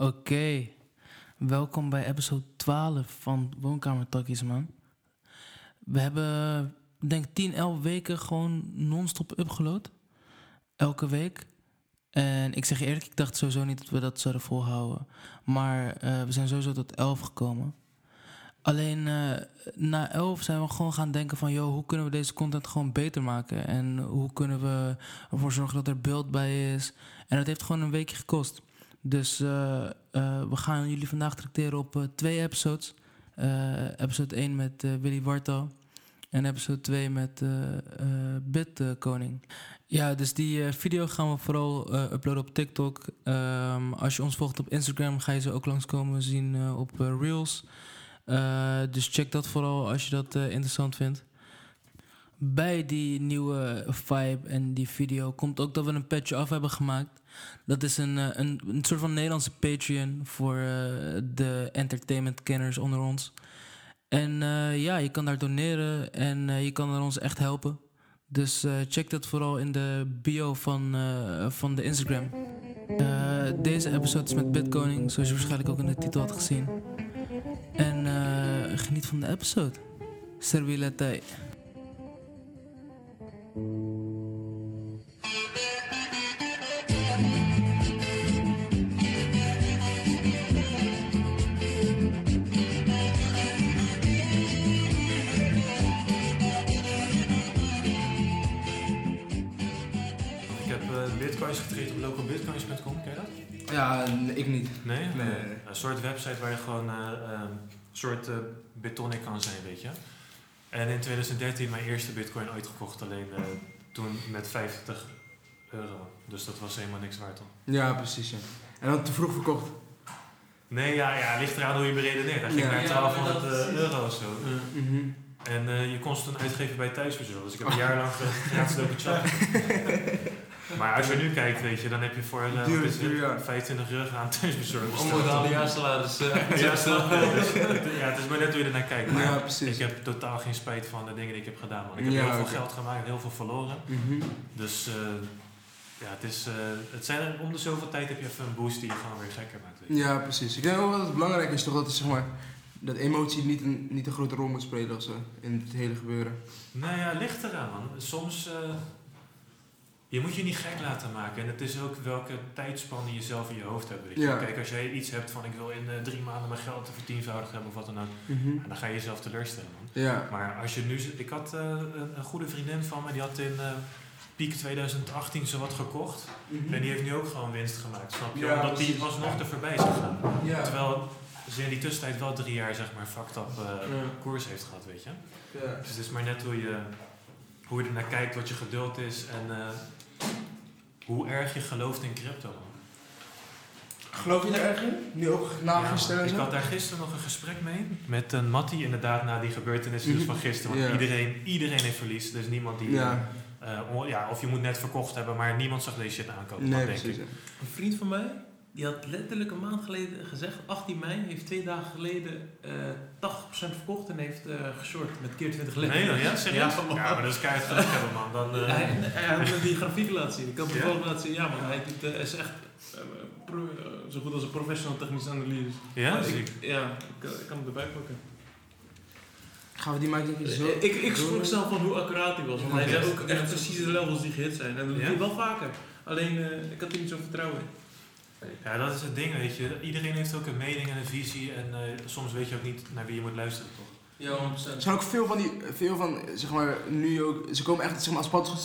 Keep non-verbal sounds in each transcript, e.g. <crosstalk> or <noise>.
Oké, welkom bij episode 12 van Woonkamer Takkies, man. We hebben, denk 10, 11 weken gewoon non-stop upgeload. Elke week. En ik zeg eerlijk, ik dacht sowieso niet dat we dat zouden volhouden. Maar eh, we zijn sowieso tot 11 gekomen. Alleen uh, na 11 zijn we gewoon gaan denken van... Yo, hoe kunnen we deze content gewoon beter maken? En hoe kunnen we ervoor zorgen dat er beeld bij is? En dat heeft gewoon een weekje gekost. Dus uh, uh, we gaan jullie vandaag tracteren op uh, twee episodes. episode 1 met Willy Warto. En episode 2 met Bitkoning. ja, dus die video gaan we vooral uploaden op TikTok. Um, als je ons volgt op Instagram ga je ze ook langskomen zien op Reels. dus check dat vooral als je dat interessant vindt bij die nieuwe vibe en die video komt ook dat we een patch af hebben gemaakt. Dat is een, een, een soort van Nederlandse Patreon voor uh, de entertainment-kenners onder ons. En uh, ja, je kan daar doneren en je kan er ons echt helpen. Dus check dat vooral in de bio van, van de Instagram. deze episode is met Bitcoining, zoals je waarschijnlijk ook in de titel had gezien. En geniet van de episode. Servilette. Bitcoins getraind op localbitcoins.com, ken je dat? Ja, ik niet. Nee? nee. Een soort website waar je gewoon een uh, uh, soort uh, bitonic kan zijn, weet je. En in 2013 mijn eerste bitcoin ooit gekocht, alleen toen met 50 euro. Dus dat was helemaal niks waard dan. Ja, precies. Ja. En dan te vroeg verkocht? Nee, ja, ja ligt eraan hoe je beredeneert. Hij ging ja. naar 1200 ja, euro of zo. Mm -hmm. En je kon ze toen uitgeven bij thuisbezorg. Dus ik heb <laughs> een jaar lang gratis lopen <laughs> chatten. Maar als je nu kijkt, weet je, dan heb je voor uh, duur, het, duur, ja. 25 euro aan thuisbezorgd. Onbetaalde dus jaarsalaris. Uh, <laughs> ja, snap dus, ja, het is maar net hoe je er naar kijkt. Maar ja, precies. ik heb totaal geen spijt van de dingen die ik heb gedaan. Man. Ik heb ja, heel veel okay. geld gemaakt, heel veel verloren. Mm -hmm. Dus uh, ja, het is, het zijn, om de zoveel tijd heb je even een boost die je gewoon weer gekker maakt. Weet je. Ja, precies. Ik denk ook dat het belangrijk is toch dat het, zeg maar, dat emotie niet een, niet een grote rol moet spelen of zo, in het hele gebeuren. Nou ja, ligt eraan man. Soms je moet je niet gek laten maken. En het is ook welke tijdspanne je zelf in je hoofd hebt. Weet je. Ja. Kijk, als jij iets hebt van ik wil in uh, drie maanden mijn geld vertienvoudigd hebben of wat dan ook. Mm -hmm. dan ga je jezelf teleurstellen. Man. Ja. Maar als je nu... Ik had uh, een, een, goede vriendin van me, die had in uh, piek 2018 zowat gekocht. Mm -hmm. En die heeft nu ook gewoon winst gemaakt, snap je? Ja, Omdat die alsnog er voorbij is gegaan. Ja. Terwijl ze in die tussentijd wel drie jaar, zeg maar, fucked up koers heeft gehad, weet je. Dus het is maar net hoe je, hoe je er naar kijkt, wat je geduld is en hoe erg je gelooft in crypto. Geloof je er erg in? Nu ook na ja, gisteren Ik had daar gisteren nog een gesprek mee met een Mattie, inderdaad, na die gebeurtenissen dus van gisteren. Want Ja. iedereen, iedereen heeft verlies. Er is niemand die. Ja. eh, on- ja, of je moet net verkocht hebben, maar niemand zag deze shit aankomen. Nee, dat denk precies. ik. Een vriend van mij, die had letterlijk een maand geleden gezegd, 18 mei, heeft twee dagen geleden eh 80% verkocht en heeft eh geshort met keer 20 leden. Nee, dan, ja, serieus? Ja, Ja, maar dat is keihard hebben, man. Dan, eh, Hij, hij had die grafiek laten zien. Ik kan Ja? toevallig laten zien. Ja, man, hij doet, eh, is echt eh, pro- eh, zo goed als een professional technische analyse. ja, Maar ik, ja, ik, ik kan hem erbij pakken. Gaan we die ik zo... Ik, ik schrok zelf van hoe accuraat hij was. Want hij zei ook echt precies de levels die gehit zijn. En dat doet Ja? hij wel vaker. Alleen, eh, ik had er niet zo vertrouwen in. Ja, dat is het ding, weet je. Iedereen heeft ook een mening en een visie. En eh, soms weet je ook niet naar wie je moet luisteren, toch? Ja, 100%. Er zijn ook veel van die, veel van, zeg maar, nu ook, ze komen echt zeg maar,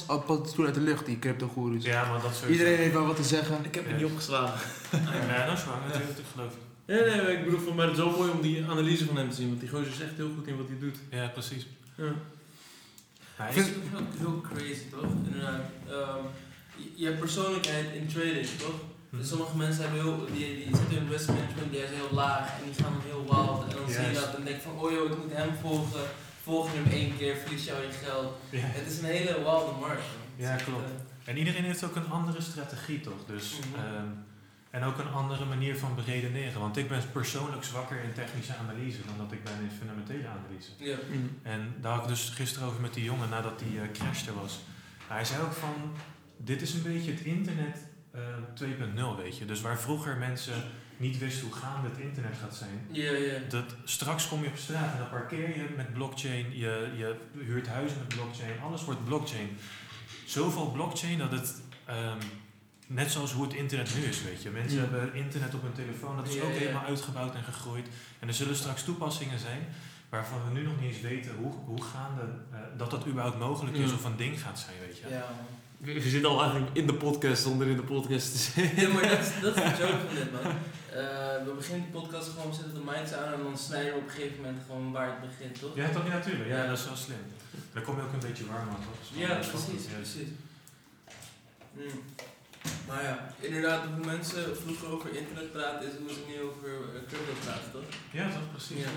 als paddenstoel uit de lucht, die crypto-goeroes. Ja, maar dat soort... Iedereen heeft wel wat te zeggen. Ik heb Ja. hem niet opgeslagen. <laughs> Ja, dat is waar. Dat heeft ik geloof. Nee, nee, maar ik bedoel, voor mij is het zo mooi om die analyse van hem te zien. Want die gozer is echt heel goed in wat hij doet. Ja, precies. Ja. Hij is- heel crazy, toch? Inderdaad. Ehm, je, je hebt persoonlijkheid in trading, toch? Dus sommige mensen hebben heel, die, die zitten in risk management, die zijn heel laag en die gaan heel wild. En dan zie je dat en denk van, oh joh, ik moet hem volgen. Volg je hem één keer, verlies je al je geld. Ja. Het is een hele wilde markt. Ja, is klopt. eh, En iedereen heeft ook een andere strategie, toch? Dus, Mhm. ehm, en ook een andere manier van beredeneren. Want ik ben persoonlijk zwakker in technische analyse dan dat ik ben in fundamentele analyse. ja. En daar had ik dus gisteren over met die jongen nadat die eh crash er was. Hij zei ook van, dit is een beetje het internet eh, 2.0, weet je. Dus waar vroeger mensen niet wist hoe gaande het internet gaat zijn. Ja, ja. Dat, straks kom je op straat en dan parkeer je met blockchain, je, je huurt huizen met blockchain, alles wordt blockchain. Zoveel blockchain dat het, ehm, net zoals hoe het internet nu is, weet je. Mensen Ja. hebben internet op hun telefoon, dat is ook helemaal uitgebouwd en gegroeid. En er zullen straks toepassingen zijn waarvan we nu nog niet eens weten hoe, hoe gaande, eh, dat dat überhaupt mogelijk is of een ding gaat zijn, weet je. Ja, We, we zitten al eigenlijk in de podcast zonder in de podcast te zitten. Ja, maar dat is, <laughs> dat is de joke van dit, man. Eh, we beginnen de podcast gewoon, we zetten de minds aan en dan snijden we op een gegeven moment gewoon waar het begint, toch? Ja, toch? Ja, natuurlijk. Ja, dat is wel slim. Dan kom je ook een beetje warm aan, toch? Dat Ja, dat precies, ja. precies. Mm. Maar ja, inderdaad, hoe mensen vroeger over internet praten is hoe ze nu over eh, crypto praten, toch? Ja, toch? Precies. Ja.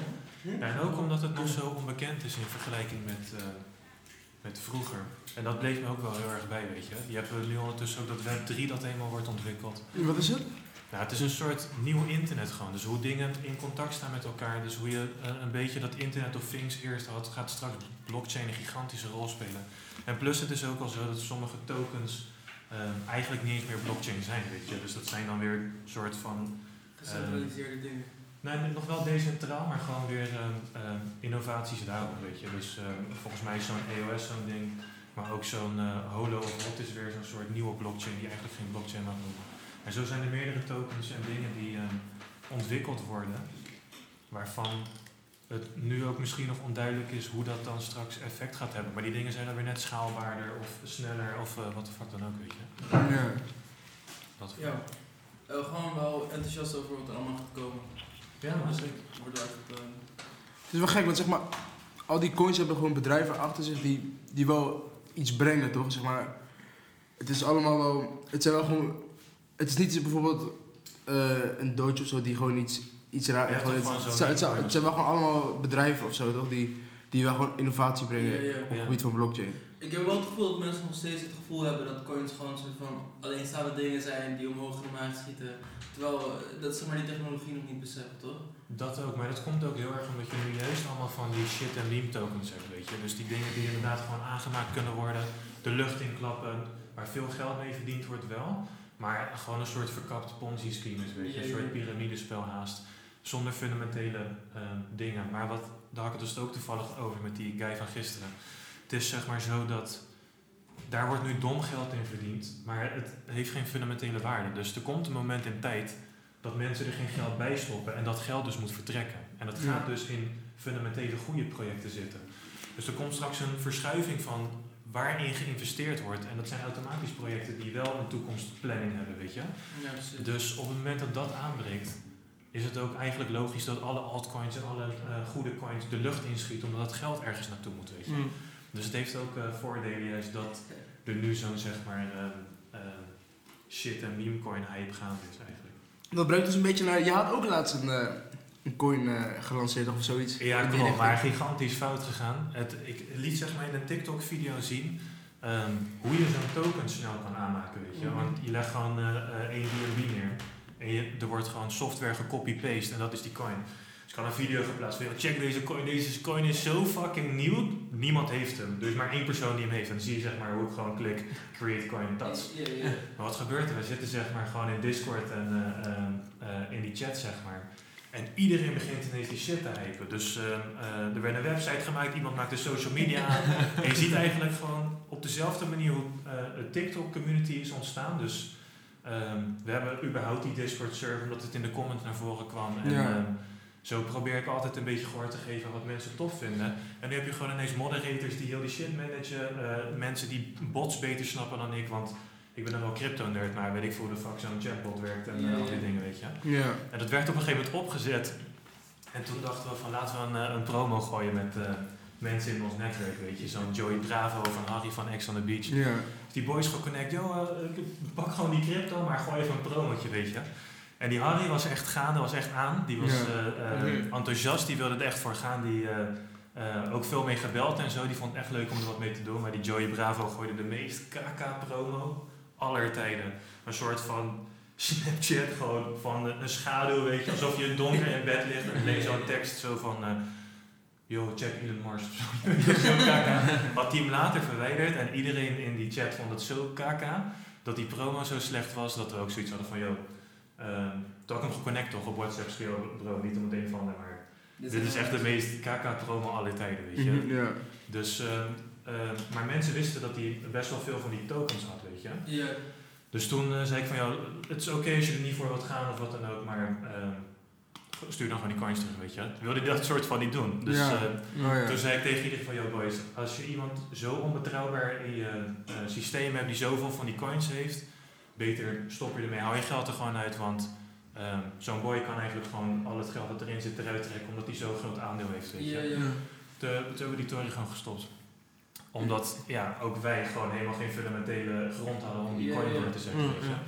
Ja, en ook omdat het nog zo onbekend is in vergelijking met, eh, met vroeger. En dat bleef me ook wel heel erg bij, weet je. Je hebt eh, nu ondertussen ook dat Web 3 dat eenmaal wordt ontwikkeld. Wat is het? Nou, het is een soort nieuw internet gewoon. Dus hoe dingen in contact staan met elkaar. Dus hoe je eh, een beetje dat internet of things eerst had, gaat straks blockchain een gigantische rol spelen. En plus het is ook al zo dat sommige tokens eh, eigenlijk niet eens meer blockchain zijn, weet je. Dus dat zijn dan weer een soort van Gecentraliseerde dingen. Nee, nog wel decentraal, maar gewoon weer ehm, ehm, innovaties daarop, weet je. Dus ehm, volgens mij is zo'n EOS zo'n ding, maar ook zo'n eh, Holo of wat is weer zo'n soort nieuwe blockchain die eigenlijk geen blockchain mag noemen. En zo zijn er meerdere tokens en dingen die ehm, ontwikkeld worden, waarvan het nu ook misschien nog onduidelijk is hoe dat dan straks effect gaat hebben. Maar die dingen zijn dan weer net schaalbaarder of sneller of eh, wat de fuck dan ook, weet je. Ja. Dat Ja, Eh, gewoon wel enthousiast over wat er allemaal gaat komen. Ja zeker. Wordt eh, Het is wel gek, want zeg maar, al die coins hebben gewoon bedrijven achter zich die, die wel iets brengen, toch? Zeg maar, het is allemaal wel, het zijn wel gewoon, het is niet bijvoorbeeld eh, een doodje of zo die gewoon iets, iets raar, Ja, gewoon, het, het, zijn- het, zijn- ding. het zijn wel gewoon allemaal bedrijven of zo, toch? Die, die wel gewoon innovatie brengen Ja, ja. op het gebied van blockchain. Ik heb wel het gevoel dat mensen nog steeds het gevoel hebben dat coins gewoon soort van alleenstaande dingen zijn die omhoog en omlaag schieten. Terwijl eh, dat ze maar die technologie nog niet beseffen, toch? Dat ook, maar dat komt ook heel erg omdat je nu juist allemaal van die shit en meme tokens hebt, weet je. Dus die dingen die inderdaad gewoon aangemaakt kunnen worden, de lucht inklappen, waar veel geld mee verdiend wordt wel, maar gewoon een soort verkapt ponzi scheme is, weet je. Een soort piramidespel haast, zonder fundamentele ehm, dingen. Maar wat, daar had ik het dus ook toevallig over met die guy van gisteren. Het is zeg maar zo dat daar wordt nu dom geld in verdiend, maar het heeft geen fundamentele waarde. Dus er komt een moment in tijd dat mensen er geen geld bij stoppen en dat geld dus moet vertrekken. En dat gaat dus in fundamentele goede projecten zitten. Dus er komt straks een verschuiving van waarin geïnvesteerd wordt. En dat zijn automatisch projecten die wel een toekomstplanning hebben, weet je. Ja. Dus op het moment dat dat aanbreekt, is het ook eigenlijk logisch dat alle altcoins en alle eh, goede coins de lucht inschieten, omdat het geld ergens naartoe moet, weet je. Mm. Dus het heeft ook eh, voordelen juist dat er nu zo'n zeg maar ehm, ehm, shit en meme coin hype gaande is eigenlijk. Dat brengt dus een beetje naar, je had ook laatst een, eh, een coin eh, gelanceerd of zoiets. Ja, klopt, maar gigantisch fout gegaan. Het, ik liet zeg maar in een TikTok-video zien ehm, hoe je zo'n token snel kan aanmaken, weet je. Mhm. Want je legt gewoon één BNB neer en je, er wordt gewoon software gecopy-paste en dat is die coin. Dus ik had een video geplaatst van, "Yo, check deze coin, deze coin is zo fucking nieuw, niemand heeft hem. Er is maar één persoon die hem heeft en dan zie je zeg maar hoe ik gewoon klik, create coin, Ja, ja. maar wat gebeurt er? We zitten zeg maar gewoon in Discord en eh, ehm, eh, in die chat zeg maar. En iedereen begint ineens die shit te hypen. Dus ehm, eh, er werd een website gemaakt, iemand maakt een social media aan. <laughs> en je ziet eigenlijk gewoon op dezelfde manier hoe eh de TikTok community is ontstaan. Dus ehm, we hebben überhaupt die Discord server omdat het in de comments naar voren kwam. En Ja. ehm, zo probeer ik altijd een beetje gehoor te geven wat mensen tof vinden. En nu heb je gewoon ineens moderators die heel die shit managen. eh, mensen die bots beter snappen dan ik. Want ik ben dan wel crypto-nerd, maar weet ik veel hoe de fuck zo'n chatbot werkt en eh, al die dingen, weet je. Ja. En dat werd op een gegeven moment opgezet. En toen dachten we van laten we een, eh, een promo gooien met eh, mensen in ons netwerk, weet je. Zo'n Joey Bravo van Harry van Ex on the Beach. Ja. Dus die boys geconnect, joh, eh, ik pak gewoon die crypto, maar gooi even een promotje, weet je. En die Harry was echt gaande, was echt aan. Die was Ja. eh, eh, enthousiast, die wilde er echt voor gaan. Die eh, eh, ook veel mee gebeld en zo. Die vond het echt leuk om er wat mee te doen. Maar die Joey Bravo gooide de meest KK-promo aller tijden. Een soort van Snapchat gewoon van een schaduw, weet je. Alsof je donker in bed ligt en lees zo'n tekst zo van... eh, Yo, check Elon Musk of <laughs> zo. kaka. Had hij hem later verwijderd en iedereen in die chat vond het zo kaka dat die promo zo slecht was dat we ook zoiets hadden van, yo, Ehm toen had ik hem geconnect toch op WhatsApp, schreeuw, bro, niet om het een ander, maar dit is echt de meest KK-promo aller tijden, weet je. Mhm, Ja. Dus, ehm, ehm, maar mensen wisten dat hij best wel veel van die tokens had, weet je. Ja. Dus toen eh, zei ik van, ja, het is oké als je er niet voor wilt gaan of wat dan ook, maar ehm, stuur dan gewoon die coins terug, weet je. Wilde dat soort van niet doen. Dus Ja. Oh, ja. toen zei ik tegen iedereen van, yo boys, als je iemand zo onbetrouwbaar in je eh, systeem hebt die zoveel van die coins heeft, beter stop je ermee, hou je geld er gewoon uit, want ehm, zo'n boy kan eigenlijk gewoon al het geld dat erin zit eruit trekken, omdat hij zo'n groot aandeel heeft, weet je. Ja, ja. Toen, toen hebben we die toren gewoon gestopt. Omdat ja, ook wij gewoon helemaal geen fundamentele grond hadden om die coin ja. door te zetten. Mm, weet je. ja.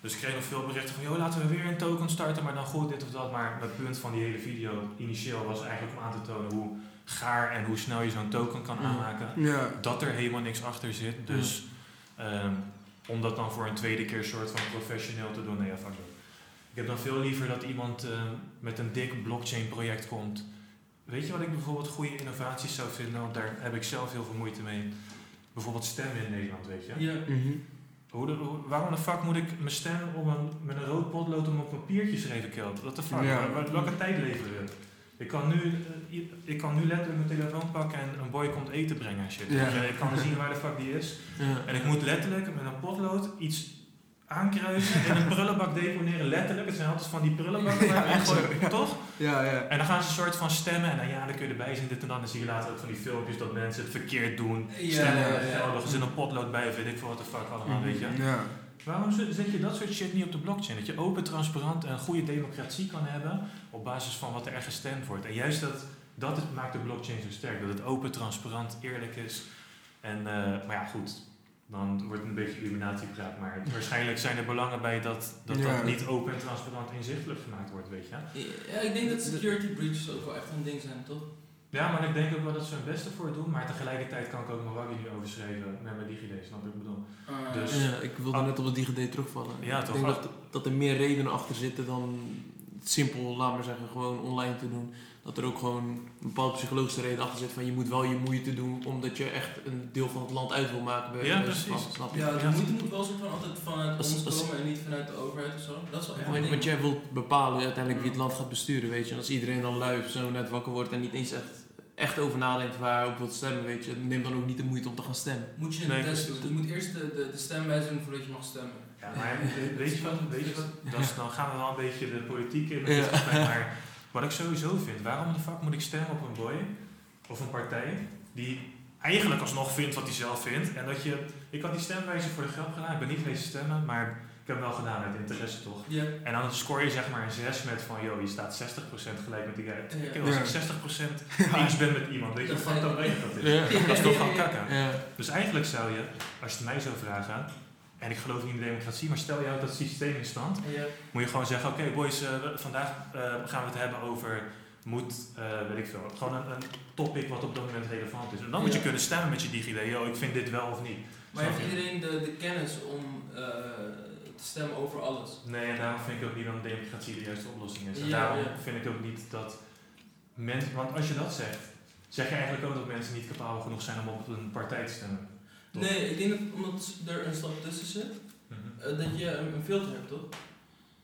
Dus ik kreeg nog veel berichten van, joh, laten we weer een token starten, maar dan goed dit of dat. Maar het punt van die hele video initieel was eigenlijk om aan te tonen hoe gaar en hoe snel je zo'n token kan Mm. aanmaken. Ja. Dat er helemaal niks achter zit. Dus ehm, om dat dan voor een tweede keer soort van professioneel te doen, nee, ja, fuck. Ik heb dan veel liever dat iemand ehm, met een dik blockchain project komt. Weet je wat ik bijvoorbeeld goede innovaties zou vinden? Want daar heb ik zelf heel veel moeite mee. Bijvoorbeeld stemmen in Nederland, weet je. Ja. Mhm. Hoe de, hoe- waarom de fuck moet ik mijn stem op een, met een rood potlood om op papiertje schrijven kilt? What the fuck? Ja. Welke tijd leven we? Ik kan, nu, eh, ik kan nu letterlijk mijn telefoon pakken en een boy komt eten brengen en shit. Weet je, Ik kan zien waar de fuck die is. En ik moet letterlijk met een potlood iets aankruisen en een prullenbak deponeren. Letterlijk, het zijn altijd van die prullenbakken. <laughs> Ja, echt gewoon- zo, ja. Toch? Ja, ja. En dan gaan ze een soort van stemmen en dan ja, dan kun je erbij zien dit en dat. Dan zie je later ook van die filmpjes dat mensen het verkeerd doen. Ja, stemmen ja, ja, geldig, er zit een potlood bij, of weet ik veel wat de fuck allemaal, weet je. Ja. Waarom zet je dat soort shit niet op de blockchain? Dat je open, transparant en een goede democratie kan hebben op basis van wat er echt gestemd wordt. En juist dat, dat het, maakt de blockchain zo sterk. Dat het open, transparant, eerlijk is. En, eh, maar ja, goed. Dan wordt het een beetje illuminatiepraat. Maar <laughs> waarschijnlijk zijn er belangen bij dat dat, Ja. dat niet open en transparant inzichtelijk gemaakt wordt, weet je. Ja, ik denk dat security breaches ook wel echt een ding zijn, toch? Ja, maar ik denk ook wel dat ze hun beste voor doen. Maar tegelijkertijd kan ik ook mijn waggie nu overschrijven met mijn DigiD, snap ik bedoel? Ah, Dus- Ja, ik wilde Ah. net op het DigiD terugvallen. Ja, ik toch? denk dat, dat er meer redenen achter zitten dan simpel, laat maar zeggen, gewoon online te doen. Dat er ook gewoon een bepaalde psychologische reden achter zit van je moet wel je moeite doen omdat je echt een deel van het land uit wil maken. bij Ja, precies. Snap je? Ja, de Ja. moeite moet wel soort van altijd vanuit Als- ons als- komen en niet vanuit de overheid of zo. Dat is wel echt Want, jij wilt bepalen uiteindelijk wie het land gaat besturen, weet je. En als iedereen dan lui zo net wakker wordt en niet eens echt, echt over nadenkt waar hij op wilt stemmen, weet je. Neem dan ook niet de moeite om te gaan stemmen. Moet je een Nee, test doen. Je moet eerst de, de, de stemwijze doen voordat je mag stemmen. Ja, maar weet je wat, weet je wat dat is, dan gaan we wel een beetje de politiek in. Ja. Maar wat ik sowieso vind, waarom de fuck moet ik stemmen op een boy of een partij die eigenlijk alsnog vindt wat hij zelf vindt. En dat je, ik had die stemwijze voor de grap gedaan, ik ben niet geweest stemmen, maar ik heb hem wel gedaan uit interesse toch. Ja. En dan scoor je zeg maar een 6 met van, joh, je staat 60% gelijk met die guy. Ja. Kijk, als Ja. ik 60% <laughs> eens ben met iemand, weet je Dat hoe fucked ga up je- weinig dat is? Ja. Dat is toch gewoon <laughs> kakken. Ja. Dus eigenlijk zou je, als je het mij zou vragen, en ik geloof niet in de democratie, maar stel je houdt dat systeem in stand, Ja. moet je gewoon zeggen, oké boys, eh, vandaag eh, gaan we het hebben over, moet, eh, weet ik veel, gewoon een, een topic wat op dat moment relevant is. En dan moet je kunnen stemmen met je DigiD, yo, ik vind dit wel of niet. Maar Snap heeft je? iedereen de, de kennis om te stemmen over alles? Nee, en daarom vind ik ook niet dat democratie de juiste oplossing is. En Ja, daarom vind ik ook niet dat mensen, want als je dat zegt, zeg je eigenlijk ook dat mensen niet capabel genoeg zijn om op een partij te stemmen. Toch? Nee, ik denk dat omdat er een stap tussen zit, Mhm. eh, dat je een, een filter hebt, toch?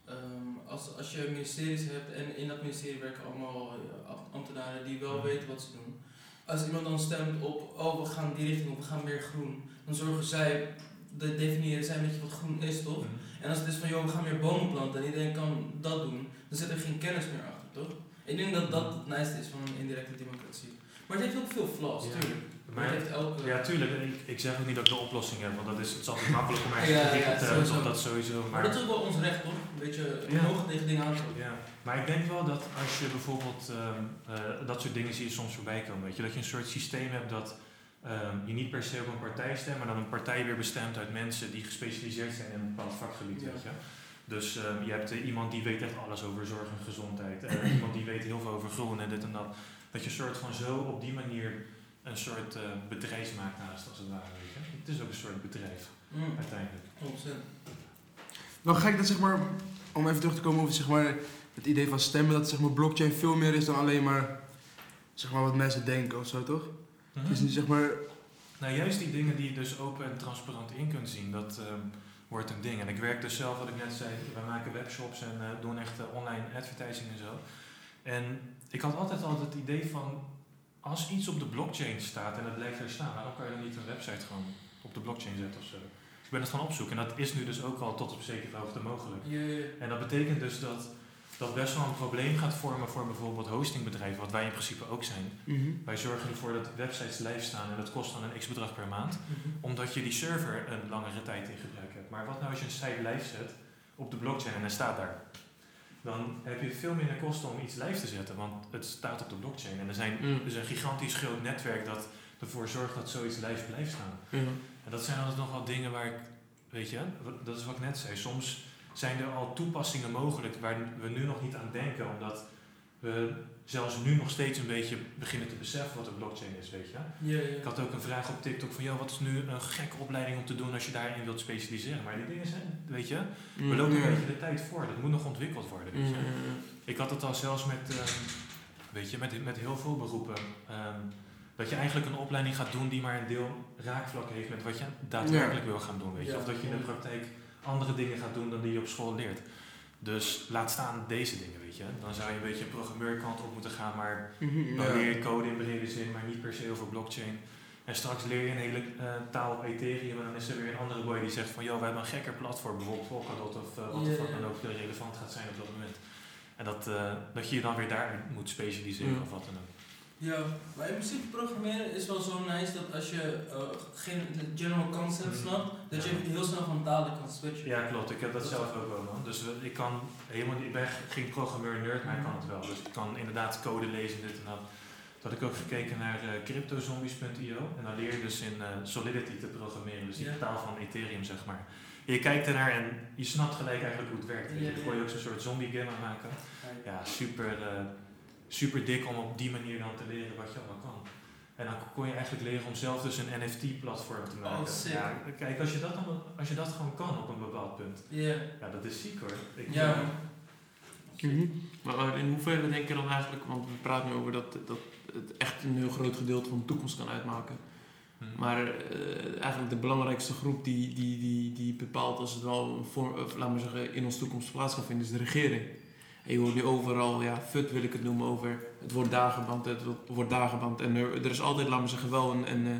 Ehm, als, als je ministeries hebt en in dat ministerie werken allemaal eh, am- ambtenaren die wel Mhm. weten wat ze doen. Als iemand dan stemt op, oh we gaan die richting op, we gaan meer groen, dan zorgen zij, de definiëren zij met je wat groen is, toch? Mhm. En als het is van, joh, we gaan meer bomen planten en iedereen kan dat doen, dan zit er geen kennis meer achter, toch? Ik denk dat dat het nice is van een indirecte democratie. Maar het heeft ook veel flaws, Ja. Maar heeft elke... Ja, tuurlijk. Ik, ik zeg ook niet dat ik de oplossing heb, want dat is, het is altijd makkelijk om ergens <laughs> Ja, te hebben, dat sowieso. Maar Maar, dat is ook wel ons recht, toch? Een beetje, Ja. tegen dingen aankomen. ja. maar ik denk wel dat als je bijvoorbeeld ehm, eh, dat soort dingen zie je soms voorbij komen, weet je, dat je een soort systeem hebt dat ehm, je niet per se op een partij stemt, maar dan een partij weer bestemt uit mensen die gespecialiseerd zijn in een bepaald vakgebied, Ja. weet je. Dus ehm, je hebt eh, iemand die weet echt alles over zorg en gezondheid, eh, iemand die weet heel veel over groen en dit en dat. Dat je soort van zo op die manier een soort eh bedrijf maakt naast als het ware, weet je. Het is ook een soort bedrijf, Mm, uiteindelijk. 100%. Wel gek dat zeg maar, om even terug te komen over zeg maar, het idee van stemmen, dat zeg maar, blockchain veel meer is dan alleen maar, zeg maar wat mensen denken of zo, toch? Het is niet zeg maar, Nou, juist die dingen die je dus open en transparant in kunt zien, dat, ehm, wordt een ding. En ik werk dus zelf, wat ik net zei, we maken webshops en eh, doen echt eh, online advertising en zo. En ik had altijd al het idee van, als iets op de blockchain staat en het blijft er staan, waarom kan je dan niet een website gewoon op de blockchain zetten of zo? Dus ik ben het gaan opzoeken en dat is nu dus ook al tot op zekere hoogte mogelijk. En dat betekent dus dat dat best wel een probleem gaat vormen voor bijvoorbeeld hostingbedrijven, wat wij in principe ook zijn. Mhm. Wij zorgen ervoor dat websites live staan en dat kost dan een x bedrag per maand, omdat je die server een langere tijd in gebruik hebt. Maar wat nou als je een site live zet op de blockchain en hij staat daar? Dan heb je veel minder kosten om iets live te zetten, want het staat op de blockchain. En er, zijn, Mm. is een gigantisch groot netwerk dat ervoor zorgt dat zoiets live blijft staan. Ja. En dat zijn altijd nog wel dingen waar ik, weet je, dat is wat ik net zei. Soms zijn er al toepassingen mogelijk waar we nu nog niet aan denken, omdat we zelfs nu nog steeds een beetje beginnen te beseffen wat een blockchain is, weet je. Ja, ja. Ik had ook een vraag op TikTok van, joh, wat is nu een gekke opleiding om te doen als je daarin wilt specialiseren? Maar die dingen zijn, weet je, we Mm. lopen een beetje de tijd voor. Dat moet nog ontwikkeld worden, weet je. Mm. Ik had het al zelfs met, ehm, weet je, met, met heel veel beroepen. ehm, dat je eigenlijk een opleiding gaat doen die maar een deel raakvlak heeft met wat je daadwerkelijk wil gaan doen. Weet je? Of dat je in de praktijk andere dingen gaat doen dan die je op school leert. Dus laat staan deze dingen, weet je. Dan zou je een beetje een programmeurkant op moeten gaan, maar Mhm, dan leer je code in brede zin, maar niet per se over blockchain. En straks leer je een hele eh, taal op Ethereum en dan is er weer een andere boy die zegt van, joh, we hebben een gekker platform, bijvoorbeeld Polkadot of eh, wat de fuck dan ook relevant gaat zijn op dat moment. En dat, eh, dat je je dan weer daar moet specialiseren Ja. of wat dan ook. Ja, maar in principe programmeren is wel zo nice dat als je eh, geen general concept Mhm. snapt, dat je heel snel van talen kan switchen. Ja, klopt. Ik heb dat zelf ook wel, man. Dus we- ik kan helemaal niet, ik ben geen programmeur-nerd, maar ik kan het wel. Dus ik kan inderdaad code lezen, dit en dat. Toen had ik ook gekeken naar eh, cryptozombies.io en dan leer je dus in eh, Solidity te programmeren, dus die Ja. taal van Ethereum, zeg maar. Je kijkt ernaar en je snapt gelijk eigenlijk hoe het werkt. je. Ja, je ook zo'n soort zombie-game aan maken. Ja, super, eh, super dik om op die manier dan te leren wat je allemaal kan. En dan kon je eigenlijk leren om zelf dus een NFT-platform te maken. Oh, sick. ja, kijk, als je, dat dan, als je dat gewoon kan op een bepaald punt, Ja, ja, dat is ziek hoor. Ik, ja. eh, Mhm. Maar, maar in hoeverre denk je dan eigenlijk, want we praten nu over dat, dat het echt een heel groot gedeelte van de toekomst kan uitmaken. hm. Maar eh, eigenlijk de belangrijkste groep die, die, die, die bepaalt als het wel een vorm, of, laten we zeggen, in onze toekomst plaats gaat vinden, is de regering. En je hoort nu overal, ja, FUT wil ik het noemen, over het wordt dagenband, het wordt dagenband. En er, er is altijd, laten we zeggen, wel een, een, eh,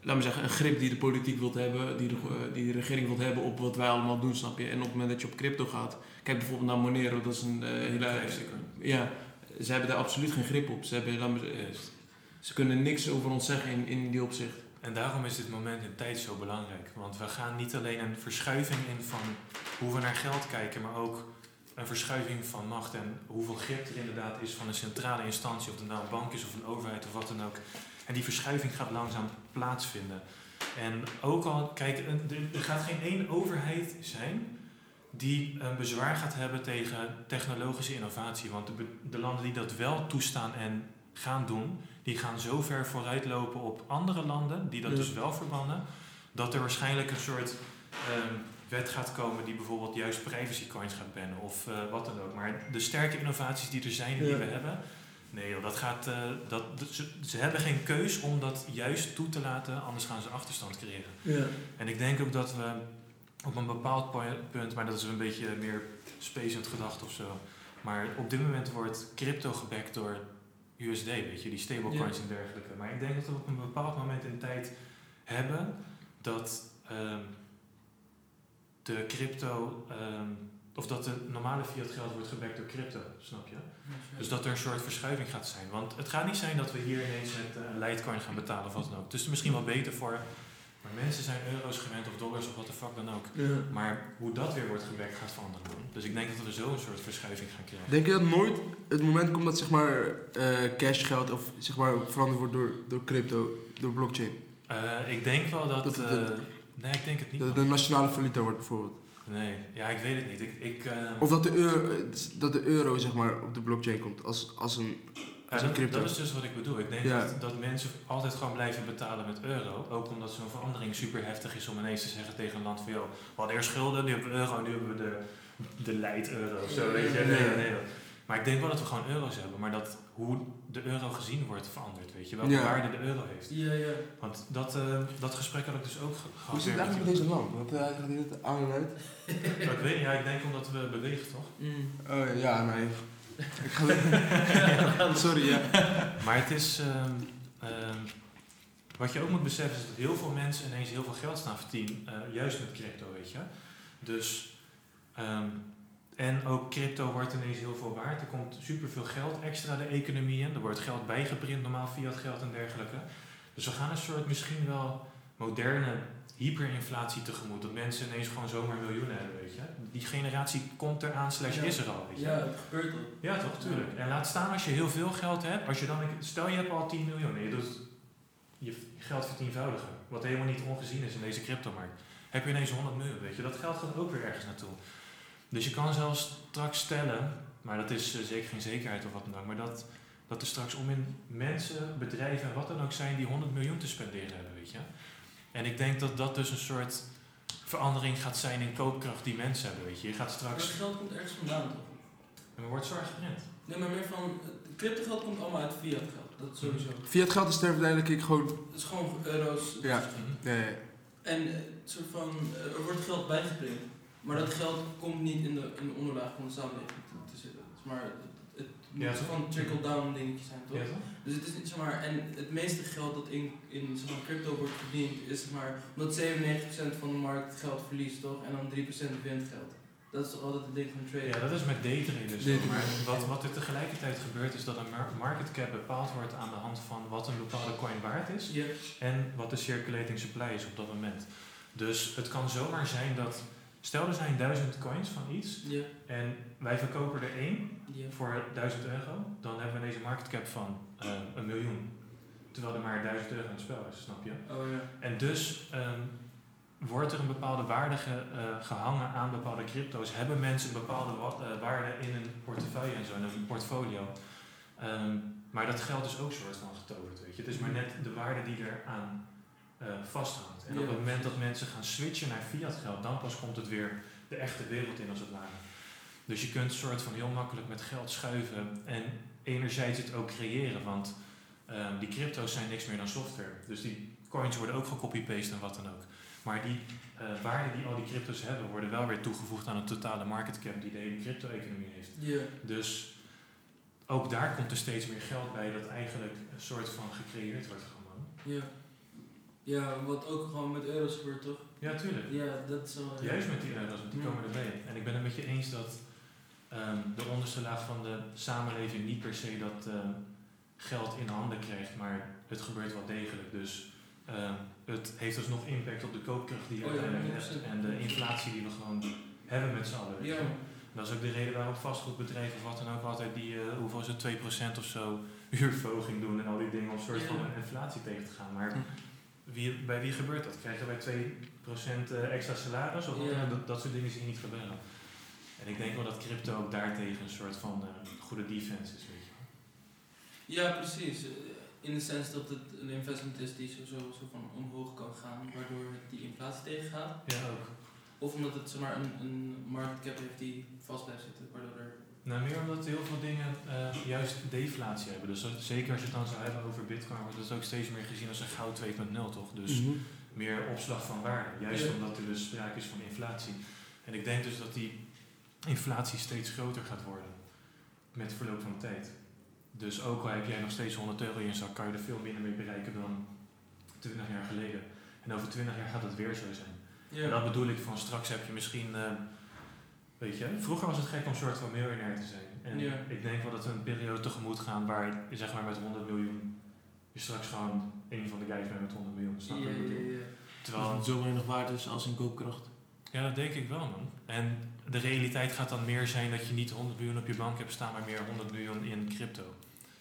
laten we zeggen, een grip die de politiek wilt hebben, die de, eh, die de regering wilt hebben op wat wij allemaal doen, snap je? En op het moment dat je op crypto gaat, kijk bijvoorbeeld naar Monero, dat is een eh, hele... Ja, ze hebben daar absoluut geen grip op. Ze, hebben, laten we ze kunnen niks over ons zeggen in, in die opzicht. En daarom is dit moment in tijd zo belangrijk. Want we gaan niet alleen een verschuiving in van hoe we naar geld kijken, maar ook een verschuiving van macht en hoeveel grip er inderdaad is van een centrale instantie, of het nou een bank is of een overheid of wat dan ook. En die verschuiving gaat langzaam plaatsvinden. En ook al, kijk, er- gaat geen één overheid zijn die een bezwaar gaat hebben tegen technologische innovatie. Want de, landen die dat wel toestaan en gaan doen, die gaan zo ver vooruitlopen op andere landen, die dat Ja. dus wel verbannen, dat er waarschijnlijk een soort ehm, wet gaat komen die bijvoorbeeld juist privacy coins gaat bannen of eh, wat dan ook. Maar de sterke innovaties die er zijn en die Ja. we hebben, nee joh, dat gaat, eh, dat, ze, ze hebben geen keus om dat juist toe te laten, anders gaan ze achterstand creëren. Ja. En ik denk ook dat we op een bepaald punt, maar dat is een beetje meer spacend gedacht of zo. Maar op dit moment wordt crypto gebackt door USD, weet je, die stablecoins en dergelijke. Maar ik denk dat we op een bepaald moment in tijd hebben dat ehm, de crypto, ehm, of dat de normale fiat geld wordt gebackt door crypto, snap je? Dus dat er een soort verschuiving gaat zijn. Want het gaat niet zijn dat we hier ineens met een Litecoin gaan betalen of wat dan ook. Het is er misschien wel beter voor. Maar mensen zijn euro's gewend of dollars of wat de fuck dan ook. Ja. Maar hoe dat weer wordt gebackt gaat veranderen. Dus ik denk dat we zo een soort verschuiving gaan krijgen. Denk je dat nooit het moment komt dat zeg maar eh, cashgeld of zeg maar veranderd wordt door, door crypto, door blockchain? Eh, ik denk wel dat... Dat het een- nee, ik denk het niet. Man. een nationale valuta wordt bijvoorbeeld. Nee, ja, ik weet het niet. Ik, ik, eh, Of dat de, euro, dat de euro zeg maar op de blockchain komt als, als een... Als een dat, crypto. dat is dus wat ik bedoel. Ik denk Ja. dat, dat mensen altijd gewoon blijven betalen met euro. Ook omdat zo'n verandering super heftig is om ineens te zeggen tegen een land van... joh, we hadden eerst schulden, nu hebben we euro en nu hebben we de, de leid euro of zo. Weet je? Nee, nee, nee. Maar ik denk wel dat we gewoon euro's hebben, maar dat hoe de euro gezien wordt verandert, weet je, welke Ja. waarde de euro heeft. Ja, ja. Want dat, eh, dat gesprek had ik dus ook ge- Hoe gehad. zit het eigenlijk met deze lamp? Want eh, hij gaat hier net aan en uit. met- ik weet, ja, ik denk omdat we bewegen, toch? Mm. Oh ja, nee. <laughs> Ik ga <laughs> Sorry, ja. Maar het is. ehm, ehm, wat je ook moet beseffen is dat heel veel mensen ineens heel veel geld staan verdienen, eh, juist met crypto, weet je. Dus. ehm, en ook crypto wordt ineens heel veel waard. Er komt superveel geld extra de economie in. Er wordt geld bijgeprint, normaal fiat geld en dergelijke. Dus we gaan een soort misschien wel moderne hyperinflatie tegemoet. Dat mensen ineens gewoon zomaar miljoenen hebben, weet je. Die generatie komt eraan, slash Ja. is er al, weet je. Ja, het gebeurt al. Ja, toch, tuurlijk. En laat staan als je heel veel geld hebt. Als je dan, stel je hebt al 10 miljoen en je doet je geld vertienvoudigen. Wat helemaal niet ongezien is in deze cryptomarkt. Heb je ineens 100 miljoen, weet je. Dat geld gaat ook weer ergens naartoe. Dus je kan zelfs straks stellen, maar dat is eh, zeker geen zekerheid of wat dan ook. Maar dat, dat er straks om in mensen, bedrijven en wat dan ook zijn die 100 miljoen te spenderen hebben, weet je. En ik denk dat dat dus een soort verandering gaat zijn in koopkracht die mensen hebben, weet je. Je gaat Maar straks... het geld komt ergens vandaan, toch? Er wordt zwart geprint. Nee, maar meer van... het Cryptogeld komt allemaal uit fiat geld. Dat sowieso. Fiat geld is ter verduidelijking gewoon... Het is gewoon euro's. Ja. Mhm. Ja, ja, ja. En eh, het soort van, eh, er wordt geld bijgeprint. Maar dat geld komt niet in de, in de onderlaag van de samenleving te, te zitten. Maar het, het moet Ja, soort toch? van trickle-down dingetje zijn, toch? Ja? Dus het is niet zeg maar, en het meeste geld dat in, in zeg maar, crypto wordt verdiend, is zeg maar, omdat 97% van de markt geld verliest, toch? En dan 3% wint geld. Dat is toch altijd het ding van traden? Ja, dat is met daytraden dus. Maar wat, wat er tegelijkertijd gebeurt is dat een mar- market cap bepaald wordt aan de hand van wat een bepaalde coin waard is en wat de circulating supply is op dat moment. Dus het kan zomaar zijn dat, stel er zijn duizend coins van iets Ja. en wij verkopen er één Ja. voor 1000 euro, dan hebben we deze market cap van eh, een miljoen. Terwijl er maar 1000 euro in het spel is, snap je? Oh ja. En dus ehm, wordt er een bepaalde waarde ge- eh, gehangen aan bepaalde crypto's. Hebben mensen een bepaalde eh, waarde in een portefeuille en zo, in een portfolio. Ehm, maar dat geld is ook soort van getoverd, weet je. Het is maar net de waarde die er aan eh, vasthangt. En op het moment dat mensen gaan switchen naar fiat geld, dan pas komt het weer de echte wereld in als het ware. Dus je kunt soort van heel makkelijk met geld schuiven en enerzijds het ook creëren, want ehm, die crypto's zijn niks meer dan software. Dus die coins worden ook gecopy-paste en wat dan ook. Maar die eh waarden die al die crypto's hebben, worden wel weer toegevoegd aan de totale market cap die de hele crypto-economie heeft. Ja. Dus ook daar komt er steeds meer geld bij dat eigenlijk een soort van gecreëerd wordt gewoon. Ja. Ja, wat ook gewoon met euro's gebeurt, toch? Ja, tuurlijk. Ja, dat is wel... Juist met die euro's, want die komen erbij. En ik ben het met je eens dat ehm, de onderste laag van de samenleving niet per se dat ehm, geld in handen krijgt, maar het gebeurt wel degelijk. Dus ehm, het heeft dus nog impact op de koopkracht die je Oh ja, hebt 100%. en de inflatie die we gewoon hebben met z'n allen. Ja. Dat is ook de reden waarom vastgoedbedrijven of wat dan ook altijd die, eh, hoeveel is het, 2% of zo <laughs> huurverhoging doen en al die dingen om een soort Ja. van inflatie tegen te gaan. Maar Hm. Wie, bij wie gebeurt dat? Krijgen wij 2% eh, extra salaris of Ja. dat, dat soort dingen zie je niet gebeuren. En ik denk wel dat crypto ook daartegen een soort van eh, goede defense is, weet je. Ja, precies. Eh, In de sens dat het een investment is die zo, zo, van omhoog kan gaan, waardoor het die inflatie tegengaat. Ja, ook. Of omdat het zeg maar, een, een market cap heeft die vast blijft zitten, waardoor er... Nou, meer omdat heel veel dingen eh, juist deflatie hebben. Dus dat- zeker als je het dan zou hebben over bitcoin, wordt het ook steeds meer gezien als een goud 2.0, toch? Dus Mhm. meer opslag van waarde. Juist Ja. omdat er dus sprake is van inflatie. En ik denk dus dat die inflatie steeds groter gaat worden. Met verloop van tijd. Dus ook al heb jij nog steeds 100 euro in je zak, kan je er veel minder mee bereiken dan 20 jaar geleden. En over 20 jaar gaat het weer zo zijn. En dat bedoel ik van straks heb je misschien, eh, weet je, vroeger was het gek om een soort van miljonair te zijn. En Ja. ik denk wel dat we een periode tegemoet gaan waar je zeg maar met 100 miljoen, je straks gewoon een van de guys bent met 100 miljoen. Snap je Ja, ja. Terwijl, Dat het zo weinig waard is als in koopkracht. ja, dat denk ik wel man. En de realiteit gaat dan meer zijn dat je niet 100 miljoen op je bank hebt staan, maar meer 100 miljoen in crypto.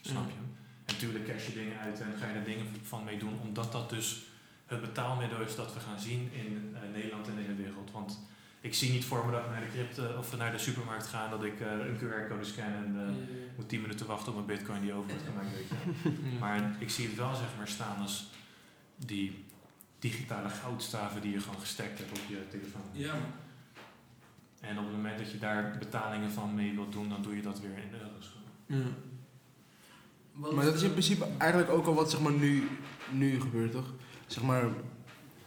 Snap je? En natuurlijk cash je dingen uit en ga je er dingen van mee doen, omdat dat dus het betaalmiddel is dat we gaan zien in eh, Nederland en in de wereld. Want ik zie niet voor me dat ik naar de, crypto, of naar de supermarkt ga en dat ik eh, een QR-code scan en eh, Ja, ja, moet 10 minuten wachten op een bitcoin die over wordt gemaakt. Weet je. <laughs> Maar ik zie het wel zeg maar staan als die digitale goudstaven die je gewoon gestekt hebt op je telefoon. ja. man. En op het moment dat je daar betalingen van mee wilt doen, dan doe je dat weer in euro's. Ja. Maar dat is in principe eigenlijk ook al wat zeg maar, nu, nu gebeurt, toch? Zeg maar,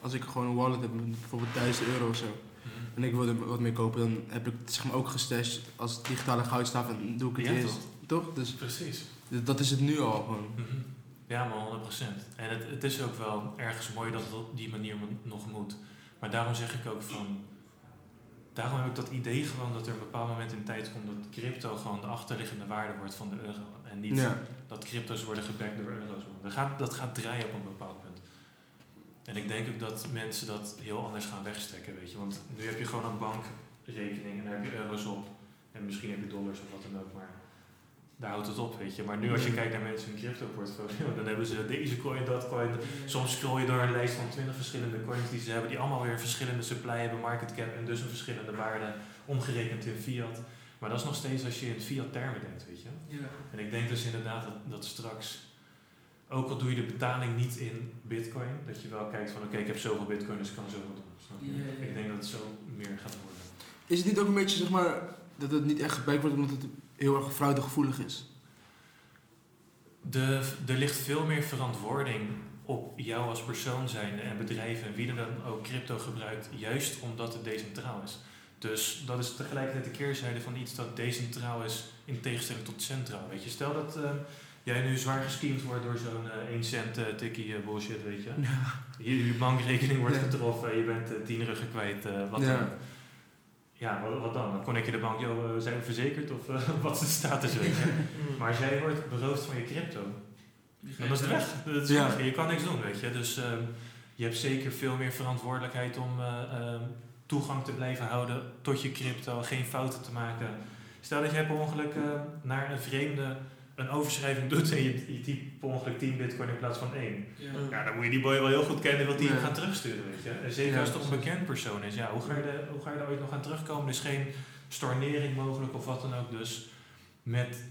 als ik gewoon een wallet heb met bijvoorbeeld 1000 euro of zo. En ik wil er wat mee kopen, dan heb ik het zeg maar, ook gestashed als digitale goudstaaf en doe ik het Ja, eerst. toch? Toch? Dus Precies. dat is het nu al gewoon. Mhm. Ja, maar 100%. En het, het is ook wel ergens mooi dat het op die manier nog moet. Maar daarom zeg ik ook van. Daarom heb ik dat idee gewoon dat er een bepaald moment in tijd komt dat crypto gewoon de achterliggende waarde wordt van de euro. En niet Ja. dat crypto's worden gebackt door euro's. Dat gaat, dat gaat draaien op een bepaald punt. En ik denk ook dat mensen dat heel anders gaan wegstekken, weet je. Want nu heb je gewoon een bankrekening en daar heb je euro's op. En misschien heb je dollars of wat dan ook, maar daar houdt het op, weet je. Maar nu als je kijkt naar mensen in crypto portfolio, dan hebben ze deze coin, dat coin. Soms scroll je door een lijst van 20 verschillende coins die ze hebben, die allemaal weer verschillende supply hebben, market cap en dus een verschillende waarde omgerekend in fiat. Maar dat is nog steeds als je in fiat termen denkt, weet je. Ja. En ik denk dus inderdaad dat, dat straks, ook al doe je de betaling niet in bitcoin, dat je wel kijkt van oké, ik heb zoveel bitcoin, dus ik kan zoveel doen. Snap je? Ja, ja, ja. Ik denk dat het zo meer gaat worden. Is het niet ook een beetje, zeg maar, dat het niet echt gebruikt wordt omdat het heel erg fraudegevoelig is? De, er ligt veel meer verantwoording op jou als persoon zijn en bedrijven en wie er dan ook crypto gebruikt, juist omdat het decentraal is. Dus dat is tegelijkertijd de keerzijde van iets dat decentraal is in tegenstelling tot centraal. Weet je, stel dat eh, jij nu zwaar gescheemd wordt door zo'n eh 1 cent eh, tikkie eh, bullshit, weet je. Je, je bankrekening wordt Ja. getroffen, je bent eh, tien ruggen kwijt, eh, wat Ja. dan? Ja, wat, wat dan? Dan kon ik je de bank, joh, eh, zijn we verzekerd of eh, <laughs> wat is de status, weet je. Maar als jij wordt beroofd van je crypto, dan is het weg. Dat is Ja. weg. Je kan niks doen, weet je. Dus ehm, je hebt zeker veel meer verantwoordelijkheid om eh, ehm, toegang te blijven houden tot je crypto, geen fouten te maken. Stel dat jij per ongeluk eh, naar een vreemde een overschrijving doet en je, je typt per ongeluk 10 bitcoin in plaats van 1. Ja. Ja, dan moet je die boy wel heel goed kennen, wil die hem gaan terugsturen, weet je. En zeker Ja, als het toch een bekend persoon is. Ja, hoe ga, je er, hoe ga je er ooit nog aan terugkomen? Er is geen stornering mogelijk of wat dan ook. Dus met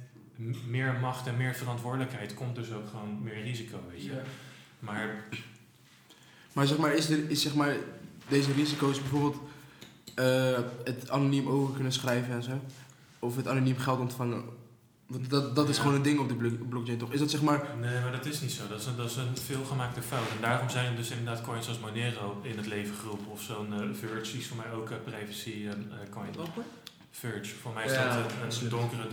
meer macht en meer verantwoordelijkheid komt dus ook gewoon meer risico, weet je. Ja. Maar Maar zeg maar, is, er, is zeg maar deze risico's bijvoorbeeld eh, het anoniem over kunnen schrijven en zo? Of het anoniem geld ontvangen? Want dat, dat is Ja. gewoon een ding op de blo- blockchain toch? Is dat zeg maar... nee, maar dat is niet zo. Dat is een, dat is een veelgemaakte fout. En daarom zijn er dus inderdaad coins als Monero in het leven geroepen. Of zo'n eh, Verge, die is voor mij ook een privacy eh, eh, coin. Verge, voor mij is Ja, dat een- donkere eh,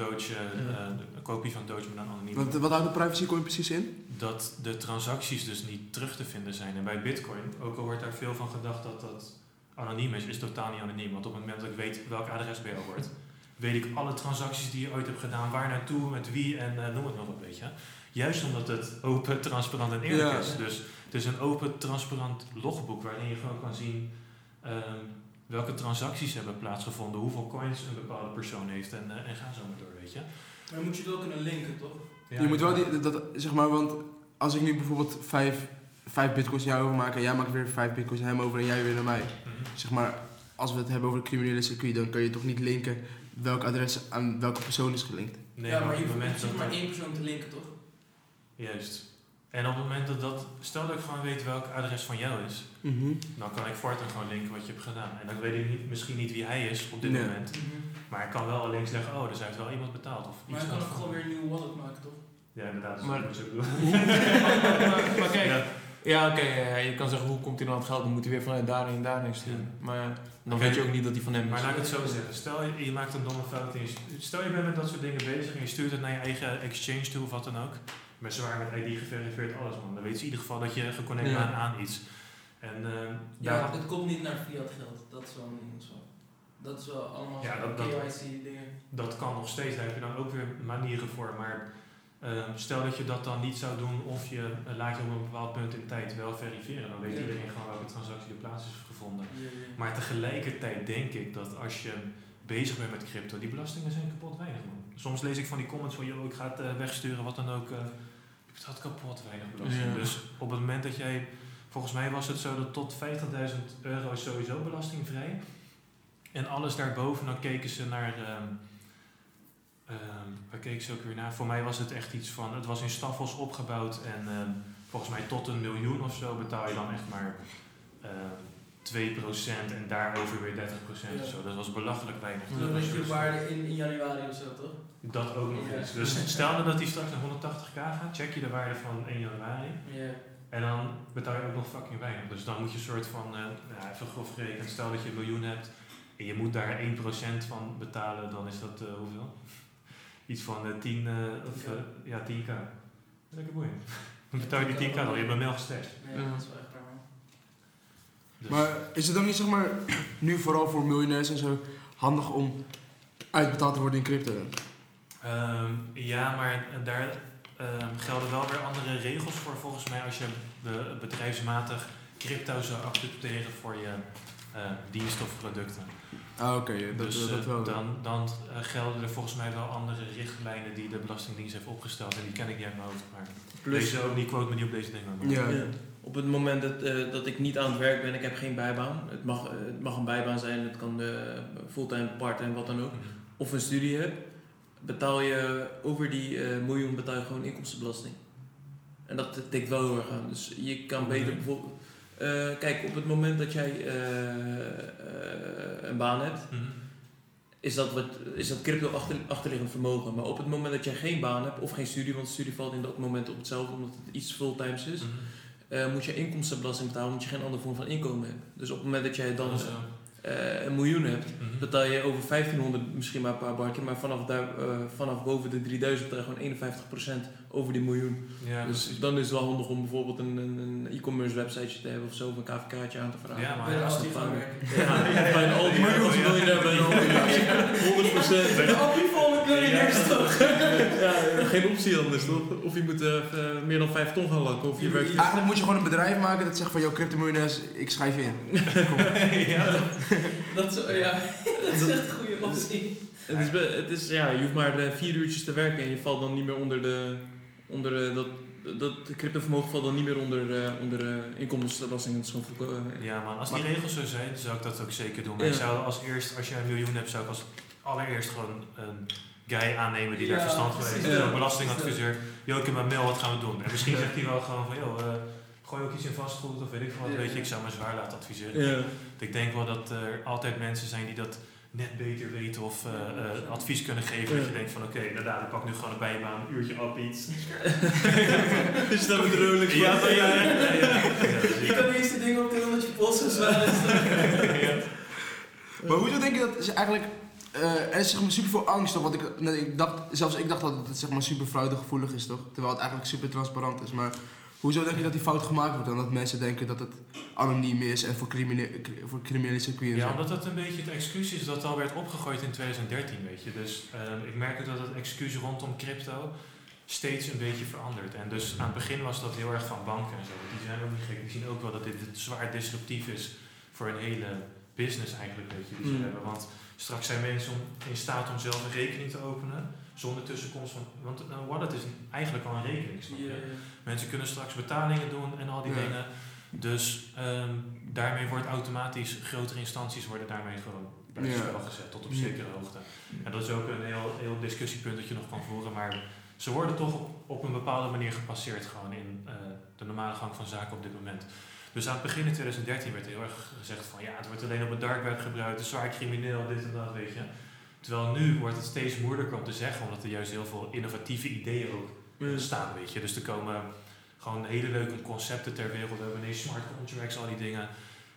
Ja. een kopie van Doge, maar dan anoniem. Wat, wat houdt de privacy coin precies in? dat de transacties dus niet terug te vinden zijn. En bij Bitcoin, ook al wordt daar veel van gedacht dat dat anoniem is, is totaal niet anoniem. Want op het moment dat ik weet welk adres bij jou wordt, weet ik alle transacties die je ooit hebt gedaan, waar naartoe, met wie en eh, noem het nog een beetje. Juist omdat het open, transparant en eerlijk Ja. is. Dus het is een open, transparant logboek waarin je gewoon kan zien ehm, welke transacties hebben plaatsgevonden, hoeveel coins een bepaalde persoon heeft en, eh, en ga zo maar door, weet je. Maar dan moet je het wel kunnen linken, toch? je moet wel die, dat, zeg maar, want als ik nu bijvoorbeeld vijf, vijf bitcoins naar jou overmaak en jij maakt weer vijf bitcoins naar hem over en jij weer naar mij. Mhm. Zeg maar, als we het hebben over het criminele circuit, dan kan je toch niet linken welk adres aan welke persoon is gelinkt. Nee, ja, maar op je het hoeft moment zeg dat maar er- één persoon te linken, toch? Juist. En op het moment dat dat, stel dat ik gewoon weet welk adres van jou is, dan kan ik voortaan gewoon linken wat je hebt gedaan. En dan weet ik niet, misschien niet wie hij is op dit Nee. moment, maar ik kan wel alleen zeggen, oh, dus hij heeft wel iemand betaald. Of Maar iets je kan ook gewoon weer een nieuwe wallet maken, toch? Ja, inderdaad. Maar- dat ook doen. maar, <laughs> maar kijk, Ja. Ja, oké, ja, je kan zeggen hoe komt hij dan aan het geld, dan moet hij weer vanuit daarheen en daarheen sturen. Maar dan weet je ook niet dat hij van hem is. Maar laat ik het zo zeggen. Stel je, je maakt een domme fout. En je, stel je bent met dat soort dingen bezig en je stuurt het naar je eigen exchange toe of wat dan ook. Met zwaar met ID geverifieerd, alles man. Dan weten ze in ieder geval dat je geconnect Ja. bent aan iets. En eh, Ja, daar, het komt niet naar fiat geld. Dat is wel een ding. Zo. Dat is wel allemaal Ja, dat- dat- KYC dingen. dat kan nog steeds. Daar heb je dan ook weer manieren voor. Maar eh, stel dat je dat dan niet zou doen of je laat je op een bepaald punt in tijd wel verifiëren. Dan weet Ja. iedereen gewoon welke transactie er plaats is gevonden. Ja, ja. Maar tegelijkertijd denk ik dat als je bezig bent met crypto, die belastingen zijn kapot weinig man. Soms lees ik van die comments van, joh, ik ga het eh, wegsturen, wat dan ook. eh je betaalt kapot weinig belasting. Ja. Dus op het moment dat jij, volgens mij was het zo dat tot 50.000 euro is sowieso belastingvrij. En alles daarboven, dan keken ze naar, ehm ehm, waar keken ze ook weer naar? Voor mij was het echt iets van, het was in staffels opgebouwd en ehm, volgens mij tot een miljoen of zo betaal je dan echt maar ehm, 2% en daarover weer 30% Ja. of zo. Dat was belachelijk weinig. Dat Dan was je de soort- waarde in, in januari of zo, toch? Dat ook nog Ja. Dus stel nou dat die straks naar 180k gaat, check je de waarde van 1 januari. Ja. En dan betaal je ook nog fucking weinig. Dus dan moet je een soort van, ja, even grof gerekend, stel dat je een miljoen hebt en je moet daar 1% van betalen, dan is dat eh, hoeveel? Iets van eh 10, eh, of, eh, ja, 10k. Lekker boeiend. Dan betaal je die 10k dan, je hebt mijn mail gesteld. Nee, Ja. dat is wel echt raar, man. Dus, Maar is het dan niet zeg maar, nu vooral voor miljonairs en zo, handig om uitbetaald te worden in crypto? Ehm, ja, maar daar ehm, gelden wel weer andere regels voor volgens mij als je be- bedrijfsmatig crypto zou accepteren voor je eh, diensten of producten. Ah, oké, dat, dus dat eh, wel. dan, dan eh, gelden er volgens mij wel andere richtlijnen die de Belastingdienst heeft opgesteld. En die ken ik niet uit mijn hoofd. Maar Plus, deze ook niet, quote me niet op deze dingen. Ja. Ja. Op het moment dat, eh, dat ik niet aan het werk ben, ik heb geen bijbaan. Het mag, het mag een bijbaan zijn, het kan de fulltime, parttime, wat dan ook. Mhm. Of een studie hebt, betaal je over die eh, miljoen betaal je gewoon inkomstenbelasting. En dat tikt wel heel erg aan. Dus je kan beter bijvoorbeeld... eh, kijk, op het moment dat jij eh, eh, een baan hebt, Mhm. is dat, wat, is dat crypto achter, achterliggend vermogen. Maar op het moment dat jij geen baan hebt of geen studie, want studie valt in dat moment op hetzelfde omdat het iets fulltimes is, Mhm. moet je inkomstenbelasting betalen omdat je geen andere vorm van inkomen hebt. Dus op het moment dat jij dan een miljoen hebt, mhm. betaal je over 1500 misschien maar een paar barkje, maar vanaf, daar, vanaf boven de 3000 betaal je gewoon 51% over die miljoen. Ja, dus precies. dan is het wel handig om bijvoorbeeld een, een, een e-commerce websiteje te hebben of zo, of een KVK'tje aan te vragen. Ja, maar Bij de als het van bij al die bij een 100%. De Aldi vol met miljonairs, toch? Ja, geen optie anders toch? Of je moet eh, meer dan 5 ton gaan lakken, of je werkt Eigenlijk moet je gewoon een bedrijf maken dat zegt van, joh, crypto-miljonairs, ik schrijf je in. <laughs> ja, dat- ja, dat is echt een goede optie. Het is, het is, ja, je hoeft maar eh, vier uurtjes te werken en je valt dan niet meer onder de, onder de, dat, dat cryptovermogen valt dan niet meer onder, eh, onder de inkomstenbelasting. Eh, Ja man, als die Maar- regels zo zijn, zou ik dat ook zeker doen. Maar Ja. ik zou als eerst, als je een miljoen hebt, zou ik als allereerst gewoon een guy aannemen die daar verstand van heeft. Een belastingadviseur. Yo, ik heb mijn mail, wat gaan we doen? En misschien zegt hij wel gewoon van, joh, eh, gooi ook iets in vastgoed of weet ik veel wat. Ja. Weet je, ik zou me zwaar laten adviseren. Ja. Ik denk wel dat er altijd mensen zijn die dat net beter weten of eh, eh, advies kunnen geven. Ja. Dat je denkt van, oké, inderdaad, ik pak nu gewoon een bijbaan, een uurtje op iets. <laughs> <laughs> Dus dat er ook Ja, ja, ja. ja, ja, <laughs> ja. Je kan de eerste dingen optillen omdat je pols is. Ja. Maar hoezo denk je dat is eigenlijk... eh, er is zeg maar super veel angst, toch? Want ik, nee, ik dacht, zelfs ik dacht dat het zeg maar super fraudegevoelig is, toch? Terwijl het eigenlijk super transparant is. Maar hoezo denk je dat die fout gemaakt wordt? En dat mensen denken dat het anoniem is en voor, crimine voor criminele circuits. Ja, omdat dat een beetje het excuus is dat al werd opgegooid in 2013, weet je. Dus ehm, ik merk ook dat het excuus rondom crypto steeds een beetje verandert. En dus aan het begin was dat heel erg van banken en zo. Die zijn ook niet gek. Die zien ook wel dat dit zwaar disruptief is voor een hele business eigenlijk, weet je, die ze Mm. hebben. Want straks zijn mensen om- in staat om zelf een rekening te openen zonder tussenkomst van... Want een wallet is eigenlijk al een rekening, snap je? Mensen kunnen straks betalingen doen en al die dingen. Dus ehm, daarmee wordt automatisch grotere instanties worden daarmee gewoon bij het Ja. spel gezet tot op zekere hoogte. En dat is ook een heel, heel discussiepunt dat je nog kan voeren. Maar ze worden toch op, op een bepaalde manier gepasseerd gewoon in eh, de normale gang van zaken op dit moment. Dus aan het begin in 2013 werd heel erg gezegd van ja, het wordt alleen op het dark web gebruikt, het is zwaar crimineel, dit en dat, weet je. Terwijl nu wordt het steeds moeilijker om te zeggen, omdat er juist heel veel innovatieve ideeën ook staan, weet je. Dus er komen gewoon hele leuke concepten ter wereld. We hebben ineens smart contracts, al die dingen,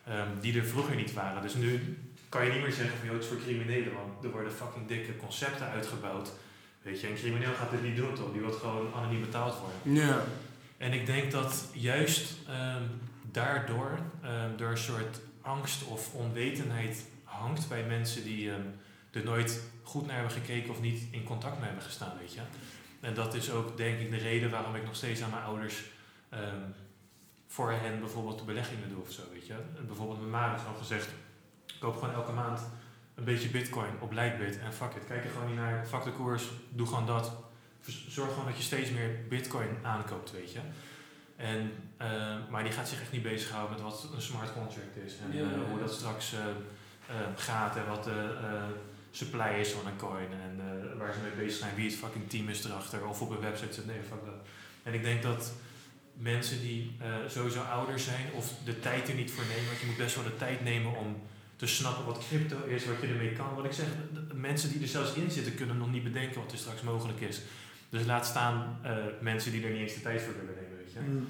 ehm, die er vroeger niet waren. Dus nu kan je niet meer zeggen van, joh, het is voor criminelen, want er worden fucking dikke concepten uitgebouwd. Weet je, een crimineel gaat dit niet doen, toch? Die wil gewoon anoniem betaald worden. Ja. En ik denk dat juist ehm, daardoor ehm, er een soort angst of onwetendheid hangt bij mensen die er nooit goed naar hebben gekeken of niet in contact mee hebben gestaan, weet je. En dat is ook denk ik de reden waarom ik nog steeds aan mijn ouders ehm, voor hen bijvoorbeeld de beleggingen doe of zo, weet je. Bijvoorbeeld mijn ma heeft gewoon gezegd, koop gewoon elke maand een beetje bitcoin op Lightbit en fuck it, kijk er gewoon niet naar, fuck de koers, doe gewoon dat. Zorg gewoon dat je steeds meer bitcoin aankoopt, weet je. En, eh, maar die gaat zich echt niet bezighouden met wat een smart contract is en Ja, eh, ja, ja. hoe dat straks eh, eh, gaat en wat de supply is van een coin en eh, waar ze mee bezig zijn, wie het fucking team is erachter of op een website zit. Nee, fuck dat. En ik denk dat mensen die eh, sowieso ouder zijn of de tijd er niet voor nemen. Want je moet best wel de tijd nemen om te snappen wat crypto is, wat je ermee kan. Wat ik zeg, mensen die er zelfs in zitten kunnen nog niet bedenken wat er straks mogelijk is. Dus laat staan eh, mensen die er niet eens de tijd voor willen nemen, weet je. Mm.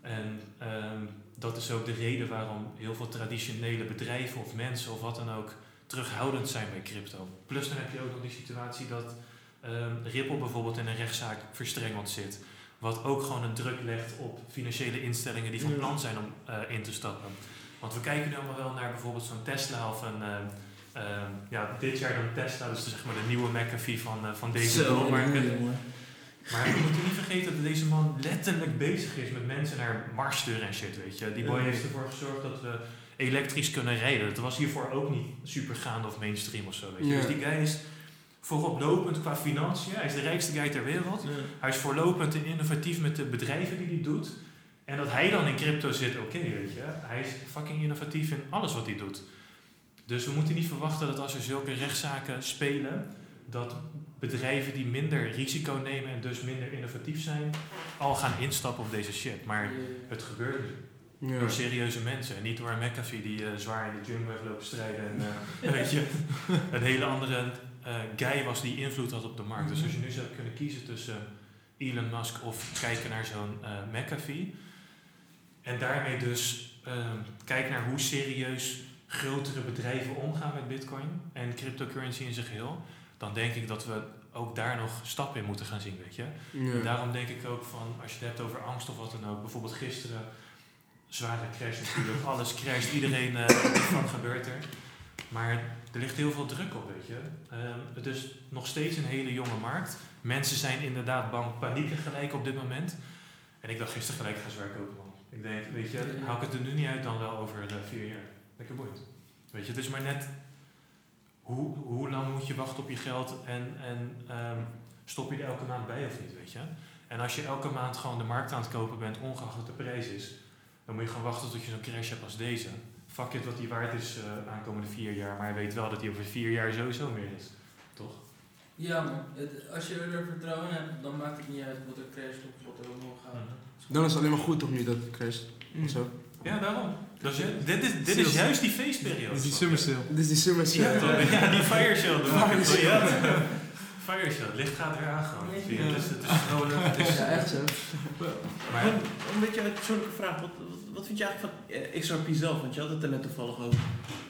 En ehm, dat is ook de reden waarom heel veel traditionele bedrijven of mensen of wat dan ook terughoudend zijn bij crypto. Plus dan heb je ook nog die situatie dat ehm, Ripple bijvoorbeeld in een rechtszaak verstrengeld zit. Wat ook gewoon een druk legt op financiële instellingen die van plan zijn om eh, in te stappen. Want we kijken nu allemaal wel naar bijvoorbeeld zo'n Tesla of een... ehm, ehm, ja, dit jaar dan Tesla, dus zeg maar de nieuwe McAfee van, eh, van deze Zo. Maar we moeten niet vergeten dat deze man letterlijk bezig is met mensen naar Mars sturen en shit, weet je. Die boy heeft ervoor gezorgd dat we elektrisch kunnen rijden. Dat was hiervoor ook niet super gaande of mainstream of zo, weet je. Ja. Dus die guy is vooroplopend qua financiën. Hij is de rijkste guy ter wereld. Hij is voorlopend en innovatief met de bedrijven die hij doet. En dat hij dan in crypto zit, oké, weet je. Hij is fucking innovatief in alles wat hij doet. Dus we moeten niet verwachten dat als er zulke rechtszaken spelen, dat bedrijven die minder risico nemen en dus minder innovatief zijn, al gaan instappen op deze shit. Maar het gebeurt nu. Ja. Door serieuze mensen. En niet door een McAfee die eh, zwaar in de jungle heeft lopen strijden. En eh, <laughs> weet je, <laughs> een hele andere eh, guy was die invloed had op de markt. Dus als je nu zou kunnen kiezen tussen Elon Musk of kijken naar zo'n McAfee. En daarmee dus ehm kijken naar hoe serieus grotere bedrijven omgaan met bitcoin en cryptocurrency in zijn geheel. Dan denk ik dat we ook daar nog stappen in moeten gaan zien, weet je. Ja. Daarom denk ik ook van, als je het hebt over angst of wat dan ook. Bijvoorbeeld gisteren, zware crash natuurlijk. <laughs> Alles crasht, iedereen, eh wat gebeurt er. Maar er ligt heel veel druk op, weet je. Ehm, het is nog steeds een hele jonge markt. Mensen zijn inderdaad bang, panieken gelijk op dit moment. En ik dacht gisteren gelijk, ik ga zwaar kopen, man. Ik denk, weet je, hou ik het er nu niet uit dan wel over eh, vier jaar. Lekker boeiend. Weet je, het is maar net... Hoe, hoe lang moet je wachten op je geld en, en ehm, stop je er elke maand bij of niet, weet je? En als je elke maand gewoon de markt aan het kopen bent, ongeacht wat de prijs is, dan moet je gewoon wachten tot je zo'n crash hebt als deze. Fuck it wat die waard is eh aankomende vier jaar, maar je weet wel dat die over vier jaar sowieso meer is. Toch? Ja, man. Het- als je er vertrouwen in hebt, dan maakt het niet uit wat er crasht of wat er omhoog gaat. Dan is het alleen maar goed toch nu dat het crasht. Of zo. Ja, daarom. Dus, dit is, dit is juist die feestperiode. Dat is die summer sale. Dit is die summer sale. ja, die fire sale. Ja. Fire show, het licht gaat weer aan je? Ja. Het is, het is is... Ja, echt zo. Maar, Een, een beetje een persoonlijke vraag. Wat, wat, vind je eigenlijk van eh, XRP zelf? Want je had het er net toevallig over.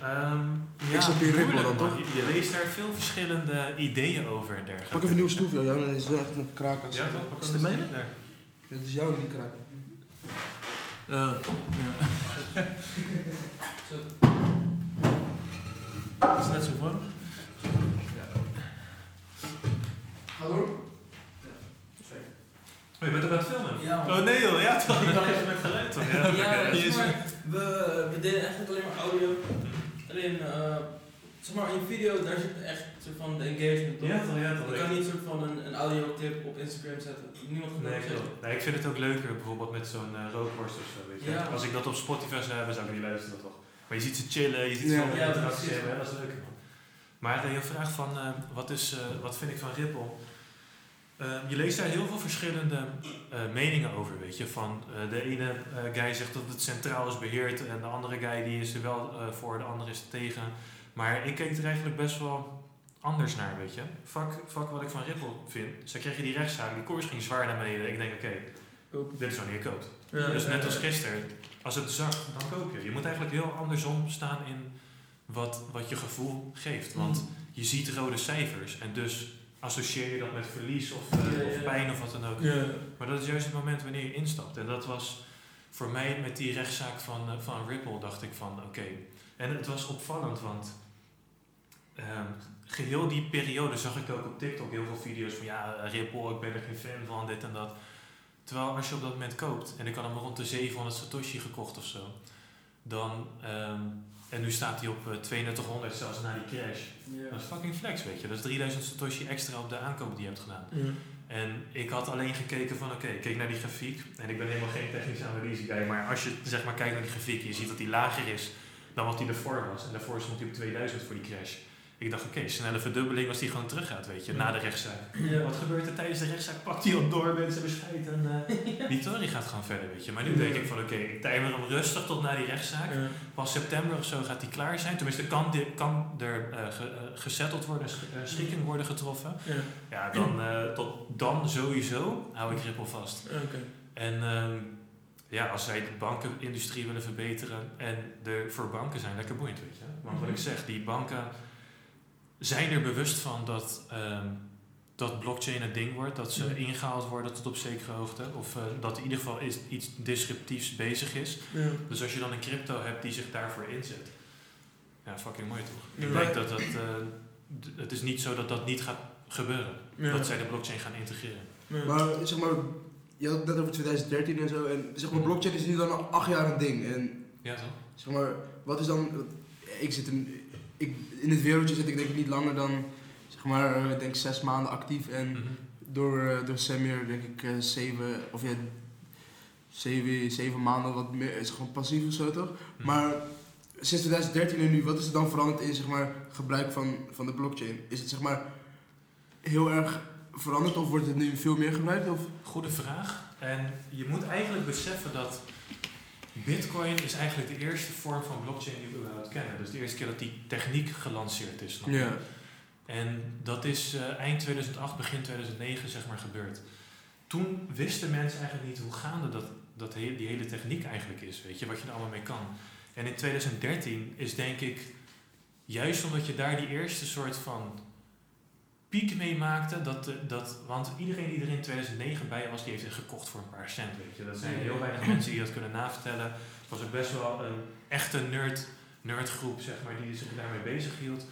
ehm ja, XRP Ripple dan, toch? Je, je leest daar veel verschillende ideeën over en dergelijke. Pak even een nieuwe stoel voor jou, dan is het wel echt een kraken. Ja? Pak Is de mijne? Dit is jouw die kraken. ja. <laughs> Zo. Dat is net zo voor. Hallo? Oh, je bent ook aan het filmen? Ja. Oh nee joh, ja toch? Ik dacht even met geluid toch? Ja, Ja, oké. zeg maar, we, we deden eigenlijk alleen maar audio. Alleen, eh, zeg maar, in video, daar zit echt soort van de engagement op. Ja toch, ja toch. Je kan niet soort van een, een audioclip op Instagram zetten. Niemand gaat Nee, zetten. Nee, ik vind het ook leuker bijvoorbeeld met zo'n uh, of zo, weet je. Ja. Als ik dat op Spotify zou hebben, zou ik niet luisteren toch. Maar je ziet ze chillen, je ziet ze Ja. op Ja, interactie hebben, dat is leuk man. Maar uh, je vraag van, uh, wat, is, uh, wat vind ik van Ripple? Uh, je leest daar heel veel verschillende uh, meningen over, weet je. Van uh, de ene guy zegt dat het centraal is beheerd en de andere guy die is er wel voor, de andere is er tegen. Maar ik keek er eigenlijk best wel anders naar, weet je. Fuck, fuck wat ik van Ripple vind. Ze kregen die rechtszaak, die koers ging zwaar naar beneden. Ik denk, oké, okay, dit is wanneer je koopt. Ja, dus net als gisteren, als het zakt, dan koop je. Je moet eigenlijk heel andersom staan in wat, wat je gevoel geeft. Want Mhm. je ziet rode cijfers en dus associeer je dat met verlies of, uh, ja, of pijn of wat dan ook. Maar dat is juist het moment wanneer je instapt. En dat was voor mij met die rechtszaak van, uh, van Ripple, dacht ik van oké. En het was opvallend, want ehm, geheel die periode zag ik ook op TikTok heel veel video's van ja, uh, Ripple, ik ben er geen fan van, dit en dat. Terwijl als je op dat moment koopt, en ik had hem rond de 700 Satoshi gekocht of zo, dan, ehm, en nu staat hij op uh, 3200 zelfs na die crash. Dat is fucking flex, weet je. Dat is 3000 Satoshi extra op de aankoop die je hebt gedaan. En ik had alleen gekeken van, oké, ik keek naar die grafiek. En ik ben helemaal geen technische analyse guy. Maar als je zeg maar kijkt naar die grafiek, je ziet dat die lager is dan wat die ervoor was. En daarvoor stond hij op 2000 voor die crash. Ik dacht, oké, snelle verdubbeling als die gewoon teruggaat, weet je, na de rechtszaak. Ja. Wat gebeurt er tijdens de rechtszaak? Pakt hij al door, mensen bescheid en eh, <laughs> die Tory gaat gewoon verder, weet je. Maar nu denk ik van, oké, ik timer hem rustig tot na die rechtszaak. Ja. Pas september of zo gaat die klaar zijn. Tenminste, kan, kan er eh, ge- eh, gesetteld worden, sch- schikking worden getroffen. Ja. Ja, dan, eh, tot dan sowieso hou ik Ripple vast. Oké. En ehm, ja, als zij de bankenindustrie willen verbeteren en er voor banken zijn, lekker boeiend, weet je. Want wat ik zeg, die banken zijn er bewust van dat, ehm, dat blockchain een ding wordt, dat ze Ja. ingehaald worden tot op zekere hoogte, of eh, dat in ieder geval is, iets disruptiefs bezig is. Ja. Dus als je dan een crypto hebt die zich daarvoor inzet, ja, fucking mooi toch? Ik Ja. denk dat dat, eh, het is niet zo dat dat niet gaat gebeuren, Ja. dat zij de blockchain gaan integreren. Ja. Maar zeg maar, je had het net over 2013 en zo. En zeg maar, blockchain is nu dan al acht jaar een ding. En Ja toch? zeg maar, wat is dan. Ik zit in, ik, in het wereldje zit ik denk ik niet langer dan, zeg maar, eh, denk zes maanden actief. En Mhm. door, eh, door Samir denk ik eh, zeven, of ja, zeven, zeven maanden wat meer, is gewoon passief of zo toch? Mhm. Maar sinds 2013 en nu, wat is er dan veranderd in zeg maar, gebruik van, van de blockchain? Is het zeg maar heel erg veranderd of wordt het nu veel meer gebruikt? Of? Goede vraag. En je moet eigenlijk beseffen dat Bitcoin is eigenlijk de eerste vorm van blockchain die we überhaupt kennen. Dus de eerste keer dat die techniek gelanceerd is. snap je? En dat is eh, eind 2008, begin 2009 zeg maar gebeurd. Toen wisten mensen eigenlijk niet hoe gaande dat, dat he- die hele techniek eigenlijk is. Weet je, wat je er allemaal mee kan. En in 2013 is denk ik, juist omdat je daar die eerste soort van piek mee maakte, dat, de- dat, want iedereen die er in 2009 bij was, die heeft het gekocht voor een paar cent. Weet je. Dat zijn heel weinig mensen die dat kunnen navertellen. Het was ook best wel een echte nerd, nerdgroep, zeg maar, die zich daarmee bezig hield.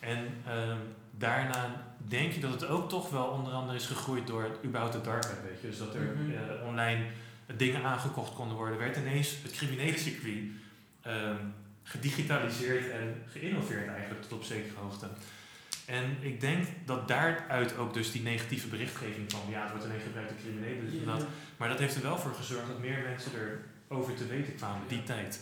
En ehm, daarna denk ik dat het ook toch wel onder andere is gegroeid door het, überhaupt het dark web, weet je. Dus dat er Mhm. eh, online dingen aangekocht konden worden, werd ineens het criminele circuit ehm, gedigitaliseerd en geïnnoveerd eigenlijk tot op zekere hoogte. En ik denk dat daaruit ook dus die negatieve berichtgeving van ja, het wordt alleen gebruikt door criminelen, dus dat. Maar dat heeft er wel voor gezorgd dat meer mensen erover te weten kwamen, die tijd.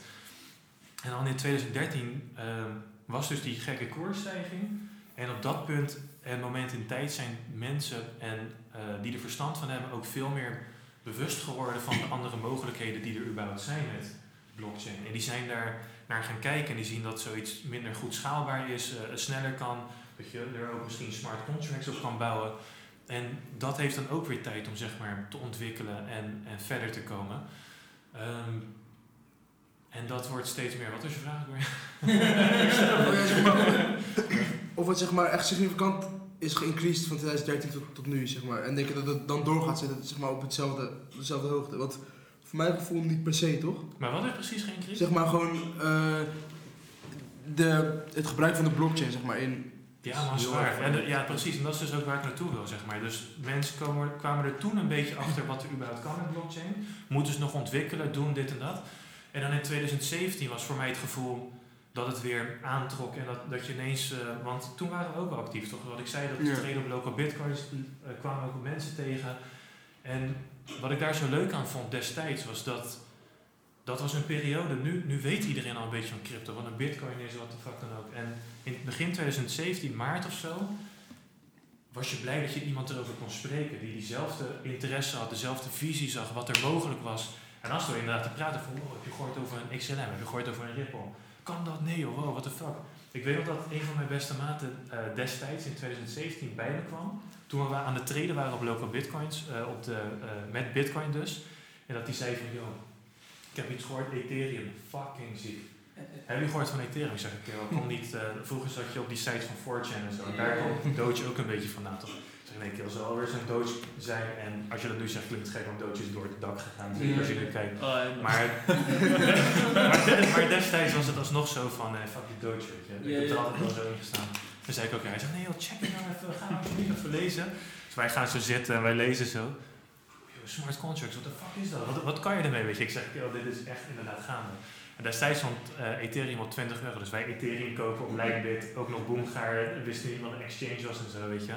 En dan in 2013 ehm, was dus die gekke koersstijging. En op dat punt en moment in tijd zijn mensen en, eh, die er verstand van hebben ook veel meer bewust geworden van de andere mogelijkheden die er überhaupt zijn met blockchain. En die zijn daar naar gaan kijken en die zien dat zoiets minder goed schaalbaar is, eh, sneller kan, dat je er ook misschien smart contracts op kan bouwen. En dat heeft dan ook weer tijd om zeg maar te ontwikkelen en, en verder te komen. Ehm, en dat wordt steeds meer. Wat is je vraag? <laughs> of het zeg maar echt significant is geïncreased van 2013 tot, tot nu, zeg maar. En denk je dat het dan door gaat zitten zeg maar, op hetzelfde, dezelfde hoogte? Want voor mijn gevoel niet per se, toch? Maar wat heeft precies geen crisis? Zeg maar gewoon eh, de, het gebruik van de blockchain, zeg maar, in... Ja, maar zwaar. erg En, de- ja, precies. En dat is dus ook waar ik naartoe wil, zeg maar. Dus mensen komen, kwamen er toen een beetje achter wat er überhaupt kan met blockchain. Moeten ze nog ontwikkelen, doen dit en dat. En dan in 2017 was voor mij het gevoel dat het weer aantrok en dat, dat je ineens... eh, want toen waren we ook wel actief, toch? Wat ik zei, dat Ja. de op local bitcoins eh, kwamen ook mensen tegen. En wat ik daar zo leuk aan vond destijds was dat... Dat was een periode, nu, nu weet iedereen al een beetje van crypto, wat een bitcoin is, wat de fuck dan ook. En in begin 2017, maart of zo, was je blij dat je iemand erover kon spreken die diezelfde interesse had, dezelfde visie zag, wat er mogelijk was. En als we inderdaad te praten van, wow, heb je gehoord over een XLM, heb je gehoord over een Ripple? Kan dat? Nee joh, wow, what the fuck. Ik weet nog dat een van mijn beste maten eh, destijds in 2017 bij me kwam. Toen we aan het traden waren op local bitcoins, eh, op de, eh, met bitcoin dus. En dat die zei van, joh, ik heb iets gehoord, Ethereum, fucking ziek. Heb je gehoord van Ethereum? Ik zeg, ik kom niet. eh, vroeger zat je op die sites van 4chan en zo. En daar komt Doge ook een beetje vandaan, toch? Ik zeg, nee, kill, zal alweer zo'n Doge zijn. En als je dat nu zegt, klinkt het gek, want Doge is door het dak gegaan. Dus als je nu kijkt. Oh, Maar, <laughs> maar, de- maar destijds was het alsnog zo van, eh, fuck die Doge, weet je. Ik heb er altijd wel zo in gestaan. Toen zei ik ook, hij zegt, nee joh, check het nou even, ga nou alsjeblieft even lezen. Dus wij gaan zo zitten en wij lezen zo. Smart contracts, wat de fuck is dat? Wat, wat kan je ermee, weet je? Ik zeg, dit is echt inderdaad gaande. En destijds stond eh, Ethereum op 20 euro, dus wij Ethereum kopen op Lightbit, ook nog Boomgaar, wisten niet wat een exchange was en zo, weet je.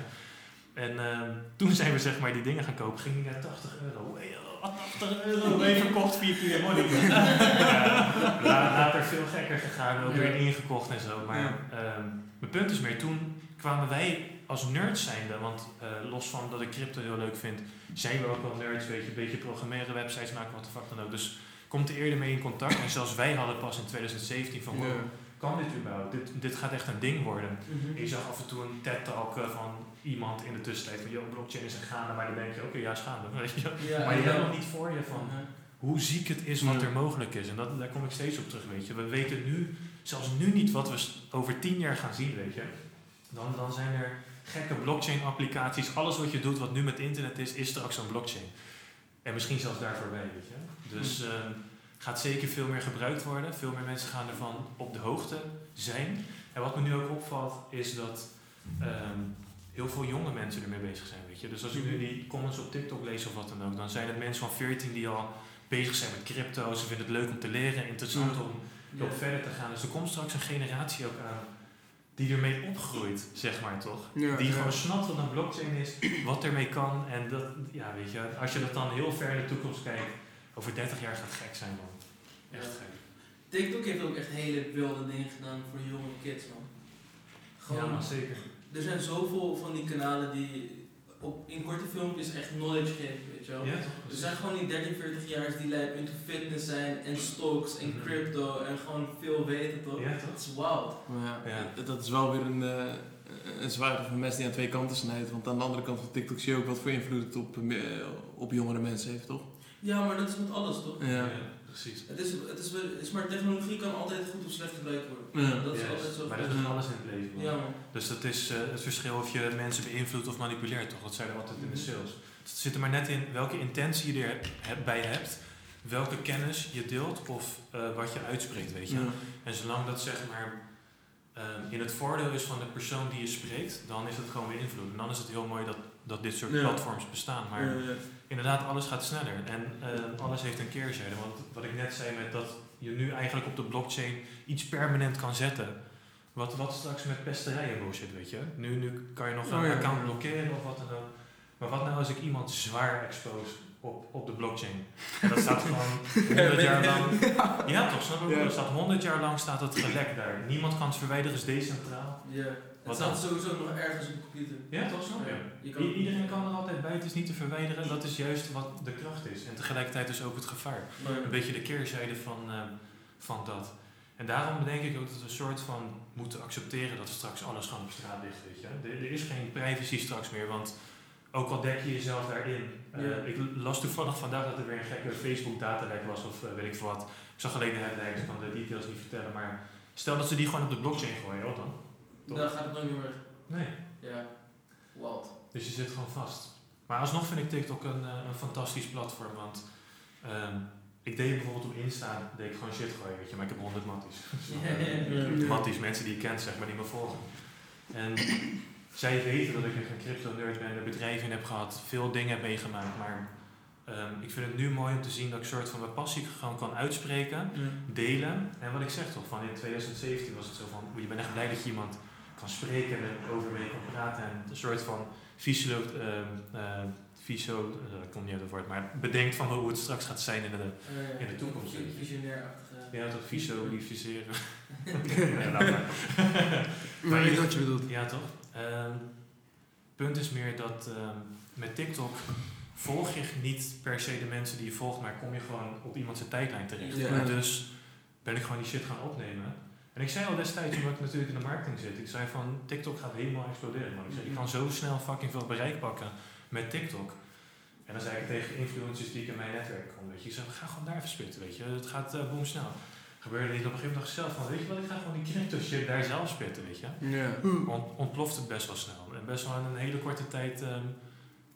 En ehm, toen zijn we zeg maar die dingen gaan kopen. Ging naar 80 euro. Hey, oh, 80 euro. <laughs> Even verkocht via Clear Money. <laughs> ja, la- later veel gekker gegaan. Ook weer ingekocht en zo. Maar ehm, mijn punt is meer, toen kwamen wij als nerds zijnde. Want eh, los van dat ik crypto heel leuk vind, zijn we ook wel nerds. Weet je, een beetje programmeren, websites maken, wat de fuck dan ook. Dus komt er eerder mee in contact. En zelfs wij hadden pas in 2017 van, wow, Ja. kan dit überhaupt? Dit, dit gaat echt een ding worden. Mhm. Je zag af en toe een TED-talk eh, van iemand in de tussentijd van, yo, blockchain is een gaande, maar dan denk je, oké, ja, is gaande. Weet je? Ja, maar je ja. hebt nog niet voor je van Mhm. hoe ziek het is wat Ja. er mogelijk is. En dat, daar kom ik steeds op terug, weet je. We weten nu, zelfs nu niet, wat we over tien jaar gaan zien, weet je. Dan, dan zijn er gekke blockchain-applicaties. Alles wat je doet, wat nu met internet is, is straks een blockchain. En misschien zelfs daar voorbij, weet je. Dus ehm, gaat zeker veel meer gebruikt worden. Veel meer mensen gaan ervan op de hoogte zijn. En wat me nu ook opvalt, is dat ehm, heel veel jonge mensen ermee bezig zijn, weet je. Dus als ik nu die comments op TikTok lees of wat dan ook, dan zijn het mensen van 14 die al bezig zijn met crypto. Ze vinden het leuk om te leren, interessant Ja. om Ja. verder te gaan. Dus er komt straks een generatie ook aan die ermee opgroeit, zeg maar toch? Ja, die ja. gewoon snapt wat een blockchain is, wat ermee kan. En dat, ja, weet je, als je dat dan heel ver in de toekomst kijkt, over 30 jaar gaat het gek zijn, man. Echt Ja. gek. TikTok heeft ook echt hele wilde dingen gedaan voor jonge kids, man. Gewoon, Ja, man, zeker. er zijn zoveel van die kanalen die op, in korte filmpjes echt knowledge geven, weet je wel. Ja, toch? Er zijn gewoon die 13, 40 jaar die lijp into fitness zijn en stocks en Mhm. crypto en gewoon veel weten toch? Ja, toch? Dat is wild. Ja, Ja. dat is wel weer een, eh een zwaard van mensen die aan twee kanten snijdt. Want aan de andere kant van TikTok zie je ook wat voor invloed het op, eh, op jongere mensen heeft, toch? Ja, maar dat is met alles toch? Ja. Precies. Het is, het, is, wel- het is maar technologie kan altijd goed of slecht gebruikt worden. Ja. Dat is altijd zo. Maar dat is alles in het leven, man. Ja man. Dus dat is eh, het verschil of je mensen beïnvloedt of manipuleert, toch? Dat zei er altijd in de Mhm. sales. Dus het zit er maar net in welke intentie je er he- bij hebt, welke kennis je deelt of eh, wat je uitspreekt, weet je. Ja. En zolang dat zeg maar ehm, in het voordeel is van de persoon die je spreekt, dan is het gewoon beïnvloed. En dan is het heel mooi dat, dat dit soort Ja. platforms bestaan. Maar Ja, ja. Inderdaad, alles gaat sneller. En ehm, alles heeft een keerzijde. Want wat ik net zei met dat je nu eigenlijk op de blockchain iets permanent kan zetten. Wat, wat straks met pesterijen bullshit, weet je. Nu, nu kan je nog een Oh ja. account blokkeren of wat dan ook. Maar wat nou als ik iemand zwaar expose op, op de blockchain? En dat staat gewoon <laughs> 100 jaar lang. Ja, toch? Snap je? Ja. Dat staat 100 jaar lang staat het gelekt daar. Niemand kan het verwijderen, is decentraal. Ja. Wat staat dan? sowieso nog ergens op de computer. Ja, toch? Je kan iedereen kan er altijd bij, het is niet te verwijderen. Dat is juist wat de kracht is. En tegelijkertijd dus ook het gevaar. Een beetje de keerzijde van, eh, van dat. En daarom denk ik ook dat we een soort van moeten accepteren dat straks alles gewoon op straat ligt. Weet je? Er, er is geen privacy straks meer, want ook al dek je jezelf daarin. eh, Ja. Ik las toevallig vandaag dat er weer een gekke Facebook datalek was of eh, weet ik veel wat. Ik zag alleen de headlines, ik kan de details niet vertellen, maar stel dat ze die gewoon op de blockchain gooien, wat dan? Toch? Dan gaat het nooit meer. Nee. Ja. Wild. Dus je zit gewoon vast. Maar alsnog vind ik TikTok een, eh, een fantastisch platform, want ehm, ik deed bijvoorbeeld op Insta, deed ik gewoon shit gooien, weet je, maar ik heb 100 matties. <laughs> Matties, mensen die ik ken, zeg maar, die me volgen. En <clears throat> zij weten dat ik een crypto nerd ben, er bedrijven in heb gehad, veel dingen heb meegemaakt, maar ehm, ik vind het nu mooi om te zien dat ik een soort van mijn passie gewoon kan uitspreken, delen. En wat ik zeg toch, van in 2017 was het zo van, je bent echt blij dat je iemand kan spreken en over mee kan praten en een soort van visio, ehm, eh, visio, eh, ik kom niet uit het woord, maar bedenkt van hoe het straks gaat zijn in de, Eh, In de toekomst. Visionair-achtige. ja, dat visualiseren. <laughs> ja, laat maar. <laughs> Maar weet wat je bedoelt. Ja, toch? Ehm, punt is meer dat ehm, met TikTok volg je niet per se de mensen die je volgt, maar kom je gewoon op iemand zijn tijdlijn terecht. Ja. Dus ben ik gewoon die shit gaan opnemen. En ik zei al destijds, omdat ik natuurlijk in de marketing zit, ik zei van TikTok gaat helemaal exploderen. Man. Ik zei, je kan zo snel fucking veel bereik pakken met TikTok. En dan zei ik tegen influencers die ik in mijn netwerk kom, weet je, ik zei, ga gewoon daar even spitten, weet je, het gaat uh, boem snel. Gebeurde niet, op een gegeven moment ik zelf van, weet je wat, ik ga gewoon die crypto shit daar zelf spitten, weet je. Ja. Ont, ontploft het best wel snel. En best wel in een hele korte tijd ehm,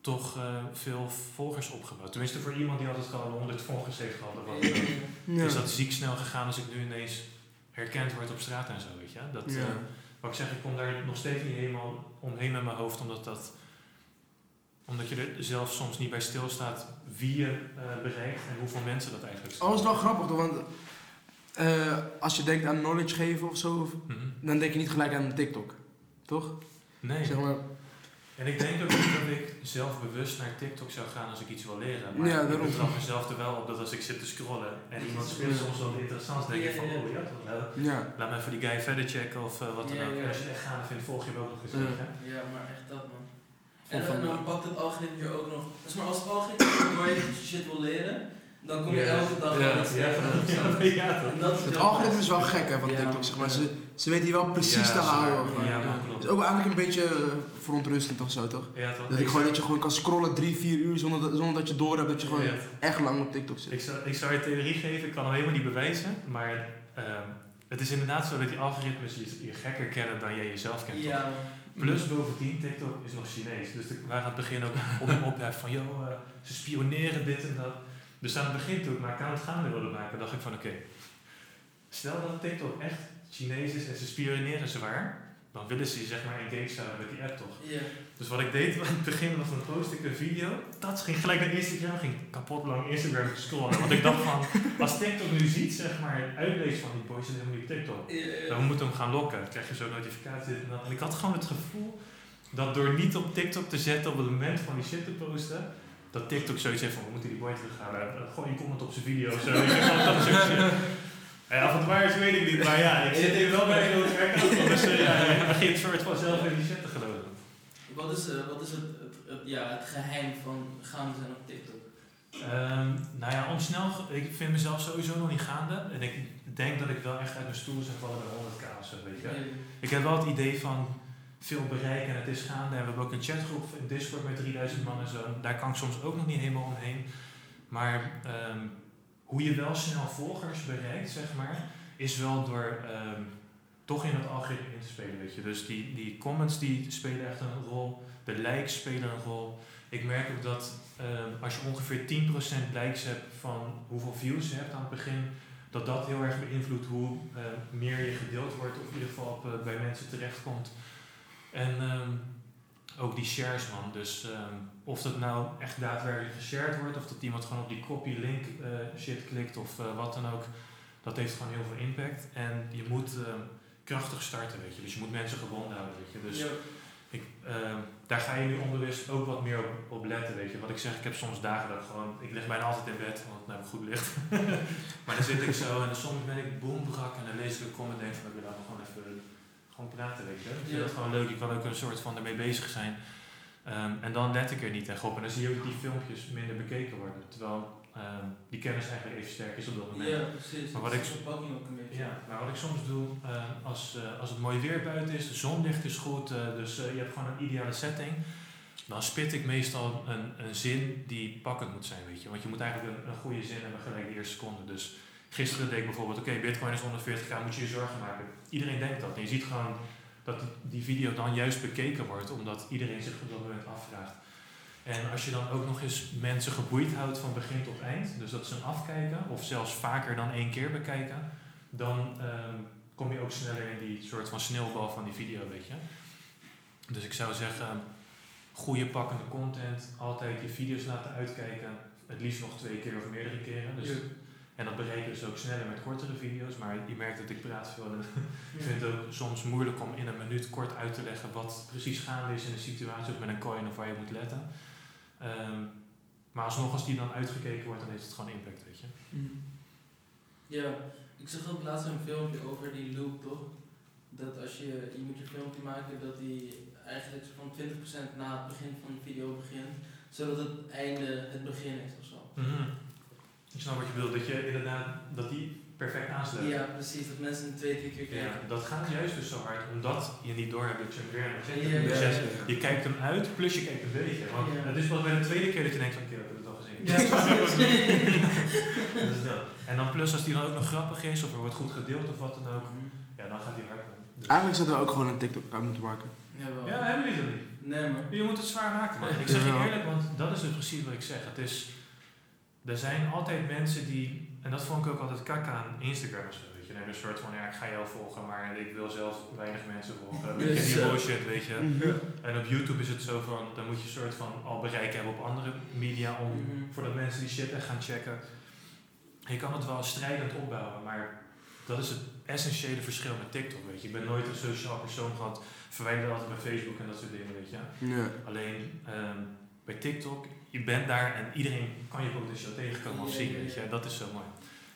toch eh, veel volgers opgebouwd. Tenminste voor iemand die altijd gewoon 100 volgers heeft gehad. Of wat. Ja. Is dat ziek snel gegaan als ik nu ineens herkend word op straat en zo, weet je. Dat, Ja. eh, wat ik zeg, ik kom daar nog steeds niet helemaal omheen met mijn hoofd, omdat dat omdat je er zelf soms niet bij stilstaat wie je eh, bereikt en hoeveel mensen dat eigenlijk zijn. Oh, is wel grappig toch, want eh, als je denkt aan knowledge geven of zo, Mhm. dan denk je niet gelijk aan TikTok. Toch? Nee. Zeg maar, En ik denk ook niet dat ik zelfbewust naar TikTok zou gaan als ik iets wil leren. Maar Ja, ik betrap mezelf er wel op dat als ik zit te scrollen en iemand speelt soms wat interessants, denk ik van, Ja, ja. oh ja, toch wel. Ja. Laat me even die guy verder checken of eh, wat dan ook. als je echt gaande vindt, volg je ook nog eens. Ja. maar echt dat man. En, van- en dan pakt het algoritme je ook nog. Dus maar als het algoritme door je shit wil leren, dan kom je elke dag Ja. wel iets Ja, <laughs> dat is Het algoritme is wel gek hè, van Ja, TikTok, zeg maar. ja. Ze, ze weten hier wel precies Ja, te houden. Ja, gewoon. ja, Het klopt. is ook eigenlijk een beetje eh, verontrustend of zo, toch? Ja, toch? Dat, ik gewoon, dat je gewoon kan scrollen drie, vier uur zonder dat, zonder dat je door hebt dat je gewoon Ja. echt lang op TikTok zit. Ik zou, ik zou je theorie geven, ik kan hem helemaal niet bewijzen, maar ehm, het is inderdaad zo dat die algoritmes je, je gekker kennen dan jij jezelf kent. Ja, Plus bovendien, TikTok is nog Chinees. Dus de, we waren aan het begin ook op en ophef van, joh, eh, ze spioneren dit en dat. Dus aan het begin toen ik mijn account gaande wilde maken, dacht ik van, oké, stel dat TikTok echt Chinees is en ze spioneren zwaar, dan willen ze je zeg maar engaged houden met die app toch? ja. Dus wat ik deed aan het begin was dan post ik een video. Dat ging gelijk naar Instagram, ging kapot lang Instagram scrollen. Want ik dacht van, <laughs> als TikTok nu ziet, zeg maar, uitleest van die boys zijn helemaal niet op TikTok. Ja. Dan moeten we hem gaan lokken. Dan krijg je zo'n notificatie. En, dan- en ik had gewoon het gevoel dat door niet op TikTok te zetten op het moment van die shit te posten, dat TikTok zoiets heeft van, we moeten die boy terughalen. Gooi je comment op zijn video of zo. <laughs> Ja, het waar is, weet ik niet. Maar ja, ik zit hier wel bij een groot werk. Dus eh, ja, je begint soort van zelf in die shit te geloven. Wat is, eh, wat is het, het, het- ja, het geheim van gaande zijn op TikTok? Ehm, nou ja, om snel, ik vind mezelf sowieso nog niet gaande. En ik denk dat ik wel echt uit mijn stoel zou vallen bij 100k of zo, weet je. Ik heb wel het idee van veel bereik en het is gaande. En we hebben ook een chatgroep in Discord met 3000 man en zo. Daar kan ik soms ook nog niet helemaal omheen. Maar ehm, hoe je wel snel volgers bereikt, zeg maar, is wel door ehm, toch in het algoritme in te spelen, weet je. Dus die, die comments die spelen echt een rol. De likes spelen een rol. Ik merk ook dat ehm, als je ongeveer 10% likes hebt van hoeveel views je hebt aan het begin, dat dat heel erg beïnvloedt hoe eh, meer je gedeeld wordt, of in ieder geval eh, bij mensen terechtkomt. En ehm, ook die shares, man. Dus ehm, of dat nou echt daadwerkelijk geshared wordt, of dat iemand gewoon op die copy link eh, shit klikt, of eh, wat dan ook, dat heeft gewoon heel veel impact. En je moet ehm, krachtig starten, weet je. Dus je moet mensen gebonden houden, weet je. Dus ik, ehm, daar ga je nu onbewust ook wat meer op, op letten, weet je. Wat ik zeg, ik heb soms dagen dat ik gewoon, ik lig bijna altijd in bed, want het nou goed ligt. <laughs> maar dan zit ik zo en dan soms ben ik boembrak en dan lees ik een comment en denk van, ik wil nou gewoon gewoon praten, weet je. Ik vind Ja. dat gewoon leuk, ik kan ook een soort van ermee bezig zijn. Ehm, en dan let ik er niet echt op en dan zie je ook die filmpjes minder bekeken worden. Terwijl ehm, die kennis eigenlijk even sterk is op dat moment. Ja, precies. Maar wat ik-. Ja, maar wat ik soms doe, eh, als, eh, als het mooi weer buiten is, de zonlicht is goed, eh, dus eh, je hebt gewoon een ideale setting, dan spit ik meestal een, een zin die pakkend moet zijn, weet je. Want je moet eigenlijk een, een goede zin hebben gelijk de eerste seconde. Dus gisteren deed ik bijvoorbeeld, oké, bitcoin is 140k, moet je je zorgen maken. Iedereen denkt dat. En je ziet gewoon dat die, video dan juist bekeken wordt, omdat iedereen zich op dat moment afvraagt. En als je dan ook nog eens mensen geboeid houdt van begin tot eind, dus dat ze hem afkijken, of zelfs vaker dan één keer bekijken, dan ehm, kom je ook sneller in die soort van sneeuwbal van die video, weet je. Dus ik zou zeggen, goede pakkende content, altijd je video's laten uitkijken, het liefst nog twee keer of meerdere keren. Dus. En dat bereik je dus ook sneller met kortere video's, maar je merkt dat ik praat veel. en <laughs> ik vind het ook soms moeilijk om in een minuut kort uit te leggen wat precies gaande is in een situatie of met een coin of waar je moet letten. Ehm, maar alsnog, als die dan uitgekeken wordt, dan heeft het gewoon impact, weet je. Mhm. Ja, ik zag ook laatst een filmpje over die loop, toch? Dat als je, je moet je filmpje maken dat die eigenlijk van 20% na het begin van de video begint, zodat het einde het begin is of zo. Mhm. Ik snap wat je bedoelt, dat je inderdaad, dat die perfect aansluit. Ja, precies, dat mensen een twee, drie keer Ja, kijken. dat gaat juist dus zo hard, omdat je niet door hebt dat je hem weer hebt. Ja, Dus ja, je- ja. Kijkt hem uit, plus je kijkt een beetje. Want Ja. het is pas bij de tweede keer dat je denkt van, oké, ik heb het al gezien. Ja. <laughs> Dat is dat. En dan plus als die dan ook nog grappig is, of er wordt goed gedeeld of wat dan ook, ja, dan gaat die hard. Dus- Eigenlijk zouden we ook gewoon een TikTok aan moeten maken. Jawel. Ja, hebben jullie dat niet? Nee, maar. Je moet het zwaar maken, man. Ik zeg je Ja. eerlijk, want dat is dus precies wat ik zeg. Het is, er zijn altijd mensen die, en dat vond ik ook altijd kak aan Instagram of zo, weet je. Een soort van, ja, ik ga jou volgen, maar ik wil zelf weinig mensen volgen. Weet je, Dus, die eh, bullshit, weet je. Mhm. En op YouTube is het zo van, dan moet je een soort van al bereik hebben op andere media om, Mhm. voordat mensen die shit echt gaan checken. Je kan het wel strijdend opbouwen, maar dat is het essentiële verschil met TikTok, weet je. Ik ben nooit een sociaal persoon gehad, verwijder altijd bij Facebook en dat soort dingen, weet je. Ja. Alleen ehm, bij TikTok, je bent daar en iedereen kan je potentieel tegenkomen of zien, weet je. Dat is zo mooi.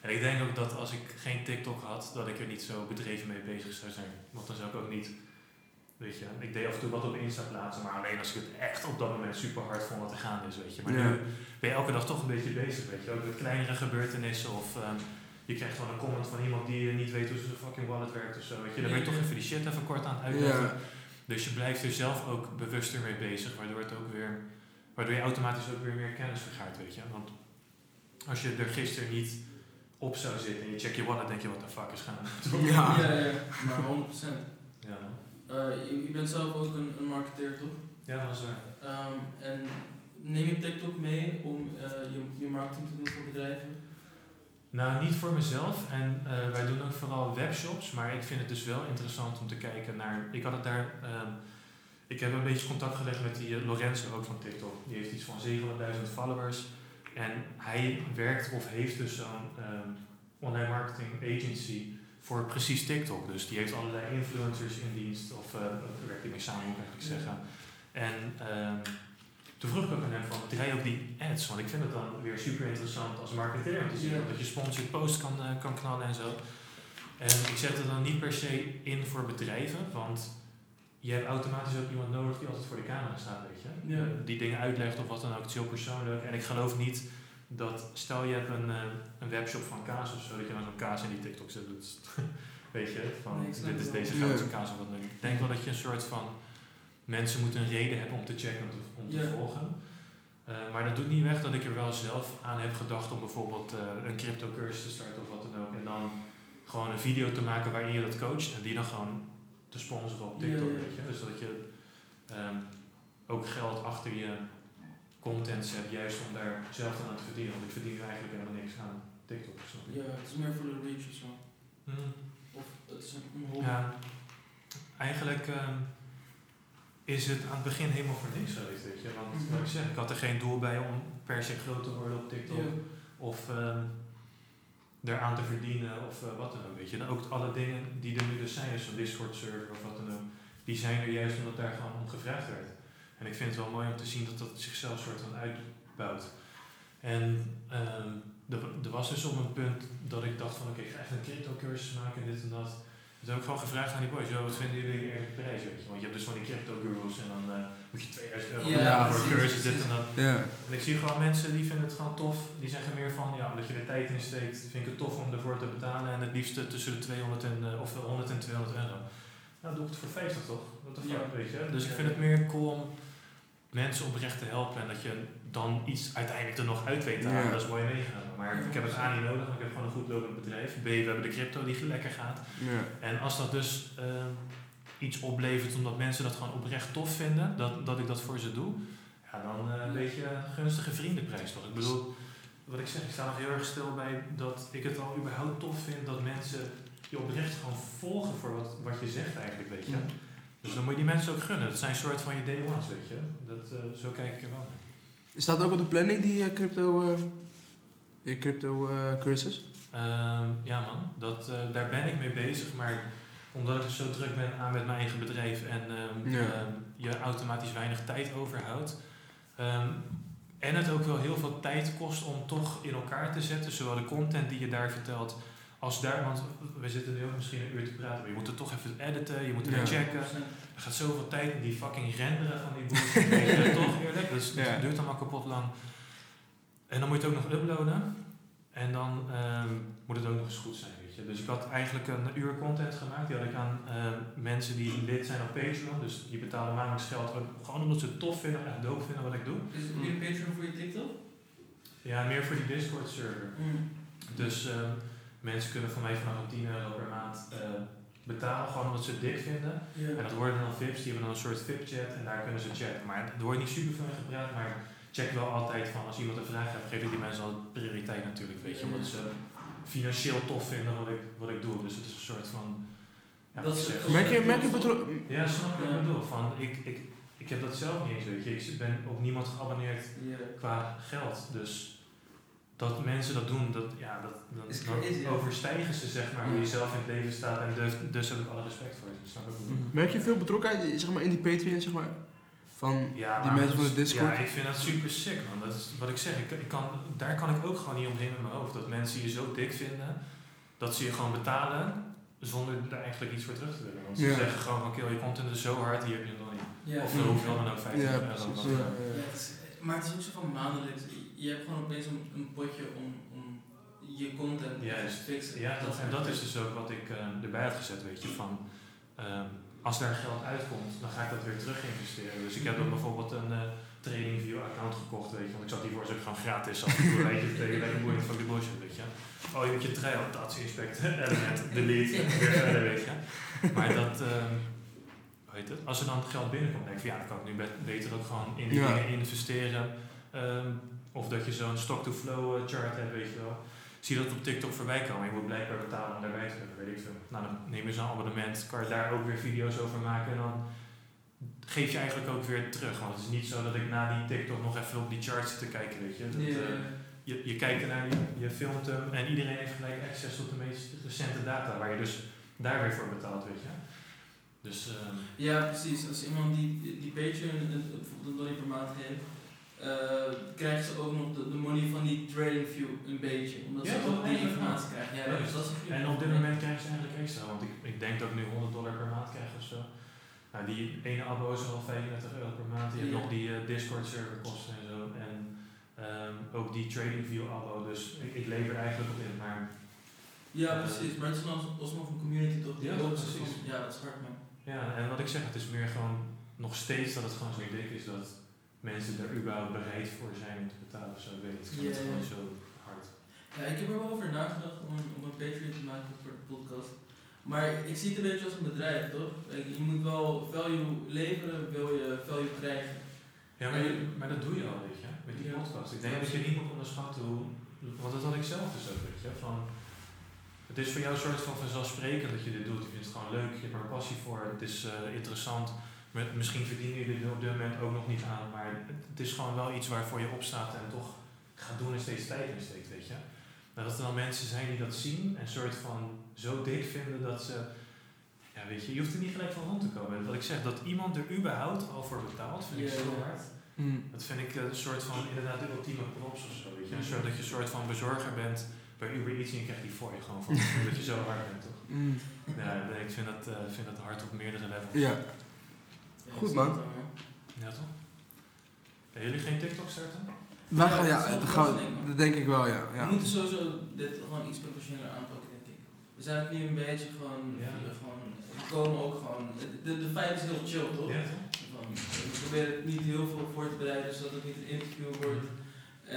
En ik denk ook dat als ik geen TikTok had, dat ik er niet zo bedreven mee bezig zou zijn. Want dan zou ik ook niet, weet je, ik deed af en toe wat op Insta plaatsen, maar alleen als ik het echt op dat moment super hard vond wat er gaande is, weet je. Maar Ja. nu ben je elke dag toch een beetje bezig, weet je. Ook met kleinere gebeurtenissen of ehm, je krijgt gewoon een comment van iemand die niet weet hoe zijn fucking wallet werkt of zo, weet je. Dan ben je toch even die shit even kort aan het uitleggen. Ja. Dus je blijft er zelf ook bewuster mee bezig, waardoor het ook weer, waardoor je automatisch ook weer meer kennis vergaart, weet je. Want als je er gisteren niet op zou zitten en je check je wallet, denk je, wat de fuck is gaan. Ja. Ja, ja, maar 100%. Ja, Eh, je, je bent zelf ook een, een marketeer, toch? ja dat is waar. Ehm, en neem je TikTok mee om eh, je, je marketing te doen voor bedrijven? Nou, niet voor mezelf. En eh, wij doen ook vooral webshops. Maar ik vind het dus wel interessant om te kijken naar. Ik had het daar. ehm, ik heb een beetje contact gelegd met die eh, Lorenzo ook van TikTok. Die heeft iets van 700.000 followers. En hij werkt of heeft dus zo'n ehm, online marketing agency voor precies TikTok. Dus die heeft allerlei influencers in dienst. Of daar werkt hij mee samen, moet ik eigenlijk zeggen. En ehm, toen vroeg ik ook aan hem van, draai ook die ads? Want ik vind het dan weer super interessant als marketeer om te zien. Dat je sponsored post kan, eh, kan knallen en zo. En ik zet het dan niet per se in voor bedrijven, want je hebt automatisch ook iemand nodig die altijd voor de camera staat, weet je. Ja. Eh, Die dingen uitlegt of wat dan ook, het is heel persoonlijk. En ik geloof niet dat, stel je hebt een, eh, een webshop van kaas of zo, dat je dan zo'n kaas in die TikTok zet doet. <laughs> weet je, van Nee, dit is deze Ja. goudse kaas of wat dan ook. Ik denk wel dat je een soort van, mensen moeten een reden hebben om te checken, om te, om te Ja. volgen. Eh, maar dat doet niet weg dat ik er wel zelf aan heb gedacht om bijvoorbeeld eh, een crypto cursus te starten of wat dan ook. En dan gewoon een video te maken waarin je dat coacht en die dan gewoon te sponsoren op TikTok, Ja, weet je. Dus dat je ehm, ook geld achter je content zet, juist om daar zelf aan te verdienen. Want ik verdien eigenlijk helemaal niks aan TikTok. Snap je? Ja, het is meer voor de reach of zo. Hmm. Of het is een, hobby. Ja, eigenlijk ehm, is het aan het begin helemaal voor niks geweest, weet je. Want Mhm. wat ik zeg, ik had er geen doel bij om per se groot te worden op TikTok. Of ehm eraan te verdienen of eh, wat dan ook, weet je. En ook alle dingen die er nu dus zijn, zo'n Discord server of wat dan ook, die zijn er juist omdat daar gewoon om gevraagd werd. En ik vind het wel mooi om te zien dat dat zichzelf soort van uitbouwt. En ehm, er, was dus op een punt dat ik dacht van oké, ik ga echt een crypto cursus maken en dit en dat. Dus heb ik gewoon gevraagd aan die boys, "Yo, wat vinden jullie eigenlijk prijs. Want je hebt dus van die crypto gurus en dan eh, moet je 2000 euro Ja, voor een cursus, dit en dat. Ja. En ik zie gewoon mensen die vinden het gewoon tof. Die zeggen meer van, ja, omdat je er tijd in steekt, vind ik het tof om ervoor te betalen. En het liefste tussen de 200 en, eh, of 100 en 200 euro. Nou, doe ik het voor 50 toch? Wat de fuck, Ja. weet je. Dus ik vind het meer cool om mensen oprecht te helpen. En dat je dan iets uiteindelijk er nog uit weet te halen. Dat is mooi meegenomen. Maar ik heb het A niet nodig, want ik heb gewoon een goed lopend bedrijf. B, we hebben de crypto die lekker gaat. Ja. En als dat dus ehm, iets oplevert omdat mensen dat gewoon oprecht tof vinden, dat, dat ik dat voor ze doe, ja, dan eh, een beetje gunstige vriendenprijs toch? Ik bedoel, wat ik zeg, ik sta nog heel erg stil bij dat ik het al überhaupt tof vind dat mensen je oprecht gewoon volgen voor wat, wat je zegt eigenlijk, weet je. Dus dan moet je die mensen ook gunnen. Dat zijn een soort van je day ones, weet je. Dat, eh, zo kijk ik er wel naar. Staat ook op de planning die eh, crypto, die crypto cursus? Ehm, ja man, dat, eh, daar ben ik mee bezig, maar omdat ik zo druk ben aan met mijn eigen bedrijf en ehm, Ja. ehm, je automatisch weinig tijd overhoudt. ehm, en het ook wel heel veel tijd kost om toch in elkaar te zetten, zowel de content die je daar vertelt, als daar, want we zitten nu ook misschien een uur te praten, maar je moet het toch even editen, je moet het Ja. checken. Er gaat zoveel tijd in die fucking renderen van die <laughs> je, toch eerlijk? Dus Ja. het duurt allemaal kapot lang. En dan moet je het ook nog uploaden. En dan ehm, moet het ook nog eens goed zijn, weet je. Dus ik had eigenlijk een uur content gemaakt. Die had ik aan ehm, mensen die lid zijn op Patreon. Dus die betalen maandelijks geld. Gewoon omdat ze het tof vinden, echt dope vinden wat ik doe. Is het meer Patreon voor je TikTok? Ja, meer voor die Discord server. Mm. Dus ehm, mensen kunnen van mij vanaf een 10 euro per maand betalen. Gewoon omdat ze het dik vinden. En dat worden dan VIP's, die hebben dan een soort VIP-chat en daar kunnen ze chatten. Maar er wordt niet super veel gepraat, maar check wel altijd van als iemand een vraag heeft, geef ik die mensen al prioriteit natuurlijk, weet je, omdat ze financieel tof vinden wat ik, wat ik doe. Dus het is een soort van. Ja, Dat is- zeg. Merk je, merk je patro- Ja, snap je wat Ja. ik bedoel? Van, ik, ik, ik heb dat zelf niet eens, weet je. Ik ben op niemand geabonneerd Ja. qua geld. Dus dat mensen dat doen, dat, ja, dat, crazy, ja. overstijgen ze zeg maar hoe je zelf in het leven staat en dus, dus heb ik alle respect voor je. Snap ik bedoel? Merk je veel betrokkenheid zeg maar, in die Patreon, zeg maar? Van Ja, die maar mensen van de is- Discord? Ja, ik vind dat super sick, man. Dat is wat ik zeg. Ik, ik kan, daar kan ik ook gewoon niet omheen met mijn hoofd. Dat mensen je zo dik vinden, dat ze je gewoon betalen zonder er eigenlijk iets voor terug te willen. Want ze Ja. zeggen gewoon van, kill, je content is zo hard, hier heb je nog niet. Ja, Of ja. uh, hoeveel dan ook, 50 ja, euro. dan maar het is ook zo van maandelijks. Je hebt gewoon opeens een, een potje om, om je content te fixen. Ja, dat, en dat is dus ook wat ik eh, erbij had gezet, weet je, van ehm, als daar geld uitkomt, dan ga ik dat weer terug investeren. Dus ik heb dan bijvoorbeeld een eh TradingView account gekocht, weet je, want ik zat hiervoor dus ook gewoon gratis af en toe een beetje tegen lekker boeiend van die bullshit, weet je. Oh, je moet je trail, dat inspect, <laughs> element, delete, weer verder, weet je. Maar dat, ehm, hoe heet het, als er dan geld binnenkomt, denk ik van ja, dan kan ik nu bet- beter ook gewoon in die Ja. dingen investeren. Ehm, of dat je zo'n stock-to-flow eh, chart hebt, weet je wel zie dat op TikTok voorbij komen. Je moet blijkbaar betalen om daarbij te hebben, weet ik veel. Nou, dan neem je zo'n abonnement, kan je daar ook weer video's over maken en dan geef je eigenlijk ook weer terug. Want het is niet zo dat ik na die TikTok nog even op die chart zit te kijken, weet je. Dat, eh, je, je kijkt ernaar, je, je filmt hem en iedereen heeft gelijk access tot de meest recente data, waar je dus daar weer voor betaalt, weet je. Dus, ehm, Ja, precies. Als iemand die, die Patreon een- een- bijvoorbeeld een dollar per maand geeft, eh, krijgen ze ook nog de, de money van die TradingView een beetje. Omdat Ja, ze ook die informatie krijgen. Ja, dat is goede En op dit moment krijgen ze eigenlijk extra, want ik, ik denk dat ik nu 100 dollar per maand krijg of zo. Nou, die ene abo is al 35 euro per maand. Je hebt nog die eh, Discord server kosten en zo. En ehm, ook die TradingView abo. Dus ik, ik lever er eigenlijk op in. Maar Ja, precies. Maar het is alsnog een community toch? Die Ja, precies. van- Ja, dat is hard man. ja, en wat ik zeg, het is meer gewoon nog steeds dat het gewoon zo dik is dat mensen er überhaupt bereid voor zijn om te betalen of zo. Weet. Ik het Ja, gewoon zo hard. Ja, ik heb er wel over nagedacht om een, om een Patreon te maken voor de podcast. Maar ik zie het een beetje als een bedrijf, toch? Je moet wel value leveren, wil je value krijgen. Ja, maar, je- maar dat doe je al, weet je, met die Ja. podcast. Ik denk dat je niet moet onderschatten hoe, want dat had ik zelf dus ook, weet je, van, het is voor jou een soort van vanzelfsprekend dat je dit doet. Je vindt het gewoon leuk, je hebt er een passie voor, het is eh, interessant. Met, misschien verdienen jullie er op dit moment ook nog niet aan, maar het, is gewoon wel iets waarvoor je opstaat en toch gaat doen en steeds tijd in steekt, weet je. Nou, dat er dan mensen zijn die dat zien en soort van zo dik vinden dat ze, ja weet je, je hoeft er niet gelijk van rond te komen. Wat ik zeg, dat iemand er überhaupt al voor betaalt, vind ik zo hard. Mm. Dat vind ik eh, een soort van inderdaad de ultieme props of zo. Weet je? Een soort dat je een soort van bezorger bent bij Uber Eats en je krijgt die voor je gewoon van <laughs> dat je zo hard bent toch? Mm. Ja, ik vind dat, eh, vind dat hard op meerdere levels. Ja. Ja, Goed, man. Ja toch? Willen jullie geen TikTok starten? Wij Ja, gaan, ja, dat gaan we- dat denk ik wel, ja. We ja. moeten sowieso dit gewoon iets professioneler aanpakken, denk ik. We zijn nu een beetje gewoon, Ja. gewoon we komen ook gewoon, de, de vibe is heel chill, toch? Ja? Van, we proberen het niet heel veel voor te bereiden, zodat het niet een interview wordt.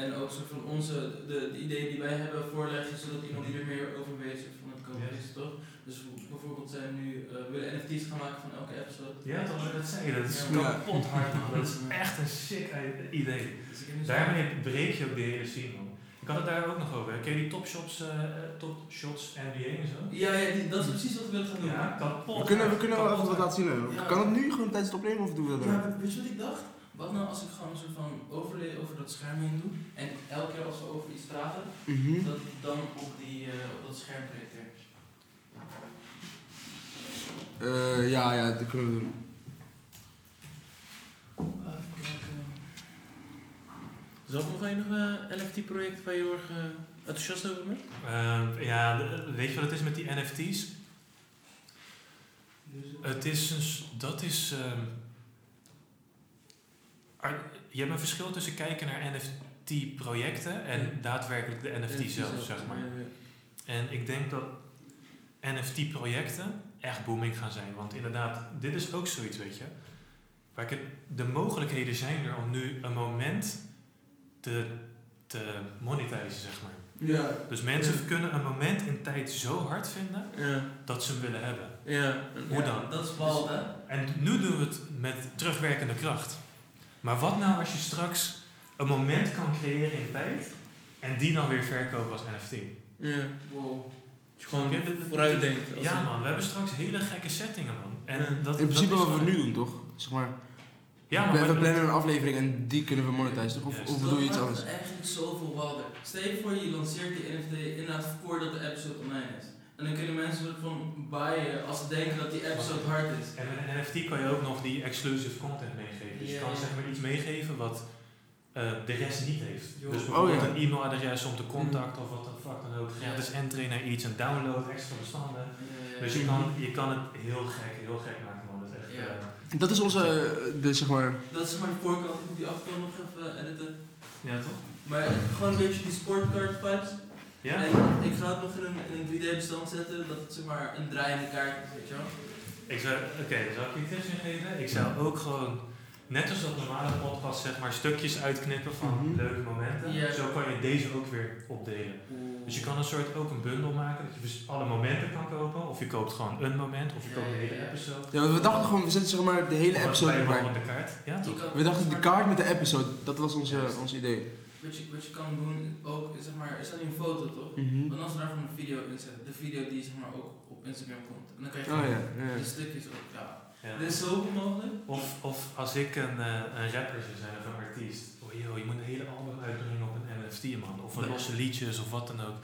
En ook zo van onze, de, de ideeën die wij hebben voorleggen, zodat iemand die er meer over weet van het komen Ja. is, toch? Dus we- bijvoorbeeld zijn we nu, eh, we willen NFT's gaan maken van elke episode. Ja toch, maar dat zei je. Dat is Ja. kapot hard man. Dat is <laughs> echt een sick idee. Dus ik Daarmee breek je ook de hele scene man. Ik had het daar ook nog over. Ken je die Top Shots, eh, eh, top shots NBA en zo? Ja, ja die- dat is precies wat we willen gaan doen. Ja, kapot We kunnen, we kunnen wel even wat laten zien. hè. Ja. Kan het nu gewoon tijdens het opnemen of doen we dat Ja, maar weet je wat ik dacht? Wat nou als ik gewoon een soort van overlay over dat scherm heen doe en elke keer als we over iets praten, Mhm. dat ik dan op, die, eh, op dat scherm projecteer. Eh, ja, ja, dat kunnen we doen. Is dat nog een uh, NFT-project waar je heel erg uh, enthousiast over bent? Ja, weet je wat het is met die NFT's? Het is een, s- dat is. ehm, ar- je hebt een verschil tussen kijken naar NFT-projecten en Ja. daadwerkelijk de NFT zelf, zeg maar. En ik denk dat NFT-projecten echt booming gaan zijn. Want inderdaad, dit is ook zoiets, weet je. Waar ik het, de mogelijkheden zijn er om nu een moment te, te monetizen, zeg maar. Ja. Dus mensen Ja. kunnen een moment in tijd zo hard vinden Ja. dat ze hem willen hebben. Ja. Hoe dan? Dat is bal, hè? En nu doen we het met terugwerkende kracht. Maar wat nou als je straks een moment kan creëren in tijd en die dan weer verkopen als NFT? Ja. Wow. Dat je gewoon Ja, vooruit denkt. Ja man, we hebben straks hele gekke settingen man. En Ja. dat, In principe dat is wat we nu doen, toch? Zeg maar, Ja, we, maar we plannen een aflevering en die kunnen we monetizen, toch? Of, of bedoel je iets Dat anders? maakt het eigenlijk zoveel wilder. Stel je voor je lanceert die NFT inderdaad voordat de episode online is. En dan kunnen mensen soort van buyen als ze denken dat die episode hard is. En met een NFT kan je ook nog die exclusive content meegeven. Dus je kan zeg maar iets meegeven wat eh, de rest niet heeft. Dus bijvoorbeeld Oh, ja. een e-mailadres om te contacten of wat dan fuck dan ook. Gratis entry naar iets, een download, extra bestanden. Dus je kan, je kan het heel gek, heel gek maken man. Dat is echt, eh, Dat is onze, eh, de, zeg maar... Dat is maar de voorkant, ik moet die achterkant nog even editen. ja toch? Maar gewoon een beetje die sportcard vibes. Ja? En ik ga het nog in een, in een 3D bestand zetten, dat het zeg maar een draaiende kaart is, weet je wel. Ik zou, oké, zal ik je tips ingeven? Ik zou ook gewoon, net als dat normale podcast, zeg maar stukjes uitknippen van Mhm. leuke momenten. Zo kan je deze ook weer opdelen. Dus je kan een soort ook een bundel maken, dat je dus alle momenten kan kopen. Of je koopt gewoon een moment, of je koopt de hele episode. Ja, want we dachten gewoon, we zetten zeg maar de hele episode erbij. op de kaart. Ja, toch? We dachten de kaart met de episode, dat was onze, Juist. ons idee. Wat je, wat je kan doen, ook, zeg maar, er staat nu een foto toch? Mhm. En als we daar gewoon een video in zetten, de video die zeg maar ook op Instagram komt. En dan kan je Oh gewoon ja, ja. de stukjes op, ja. Ja. Er is zoveel mogelijk. Of, of als ik een, eh, een rapper zou zijn of een artiest. Oh joh, je moet een hele album uitbrengen op een NFT man. Of een losse liedjes of wat dan ook.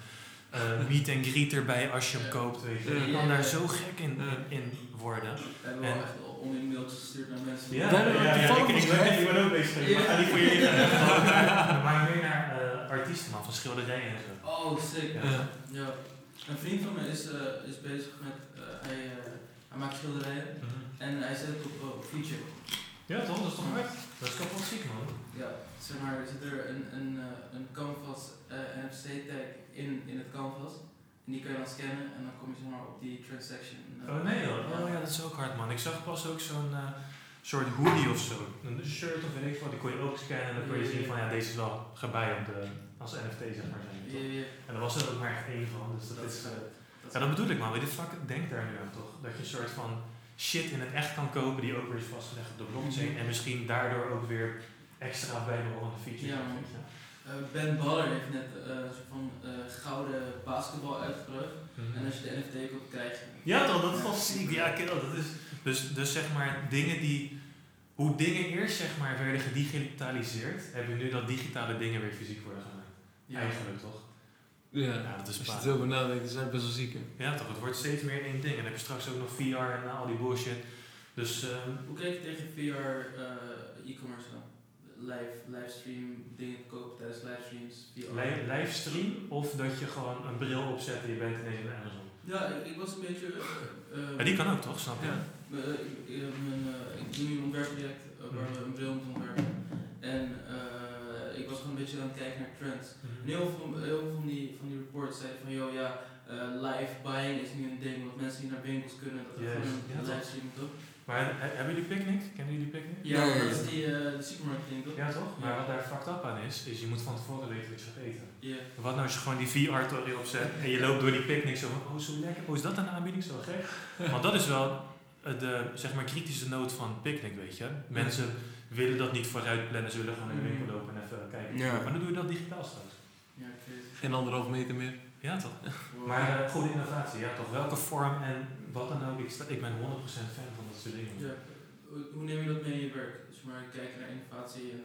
Eh, meet and greet erbij als je hem Ja. koopt, weet je. Ja. Je kan daar zo gek in, Ja. in, in worden. We hebben wel En- echt al online mails gestuurd naar mensen. Ja, Daar ja, ja, toevallig ik, ik, ben, ik ben ook bezig. Ja. Ik ga niet voor je <laughs> liggen. maar meer naar eh, artiesten man, van schilderijen en zo. Oh, sick. Ja. Ja. ja. Een vriend van me is, eh, is bezig met, eh, hij, eh, hij maakt schilderijen en hij zet het op, eh, op feature. Ja toch, dat is toch hard? Dat is kapot ziek man. Ja, zeg maar, er zit er een, een, eh, een canvas eh, NFC tag in, in het canvas. En die kan je dan scannen en dan kom je zeg maar op die transaction. eh, Oh nee hoor. Oh ja, dat is ook hard man. Ik zag pas ook zo'n eh, soort hoodie of zo. Een shirt of weet ik wat. Die kon je ook scannen en dan kon je zien van ja, deze is wel de, als NFT zeg maar zijn. Ja, toch? ja, En daar was er ook maar echt één van. Dus dat, Dat is... eh, ja, dat bedoel ik man. Weet je, fuck, denk daar nu aan toch. Dat je een soort van shit in het echt kan kopen die ook weer is vastgelegd op de blockchain. Mhm. En misschien daardoor ook weer extra bijbehorende features. Ja. Eh, ben Baller heeft net eh, een soort van eh, gouden basketbal uitgebracht. Mhm. En als je de NFT koopt, krijg je. Ja toch, dat is wel ziek. Ja, kill. Dat is, dus, dus zeg maar dingen die... Hoe dingen eerst zeg maar werden gedigitaliseerd, hebben we nu dat digitale dingen weer fysiek worden gemaakt. Ja. Eigenlijk toch? Ja, Ja, dat is als je het nadenkt, is het best wel ziek. hè. Ja toch, het wordt steeds meer één ding. En dan heb je straks ook nog VR en al die bullshit. Dus ehm, Hoe kijk je tegen VR eh, e-commerce dan? Live, livestream dingen kopen tijdens livestreams. VR. li- livestream of dat je gewoon een bril opzet en je bent ineens in Amazon. Ja, ik, ik was een beetje. eh, eh, Maar die kan ook toch, snap je? Ja. eh, ik, ik, mijn, eh, ik doe nu een ontwerpproject eh, waar we een bril moeten ontwerpen. En eh, ik was gewoon een beetje aan het kijken naar trends. Mhm. En heel veel, heel veel van, die, van die reports zeiden van, joh ja, eh, live buying is nu een ding, want mensen die naar winkels kunnen, dat Juist, gewoon ja, een toch? livestream toch? Maar he- hebben jullie Picnic? Kennen jullie Picnic? Ja, Ja, ja, dat ja. is die, eh de supermarkt ding toch? Ja toch? Maar Ja. wat daar fucked up aan is, is je moet van tevoren weten wat je gaat eten. Ja. Wat nou als je gewoon die VR-tory opzet en je loopt door die picknick zo van, oh zo lekker, oh is dat een aanbieding, zo gek? <laughs> Want dat is wel eh, de, zeg maar, kritische noot van picknick, weet je. Mensen willen dat niet vooruit plannen, ze willen gewoon naar de winkel lopen en even kijken. Ja. Maar dan doe je dat digitaal straks. Ja. Geen anderhalf meter meer. Ja toch? Wow. Maar eh, goede innovatie, ja toch? Welke vorm en wat dan ook, ik, sta, ik ben 100% fan van dat soort dingen. Ja. Hoe- neem je dat mee in je werk? Dus maar kijken naar innovatie en.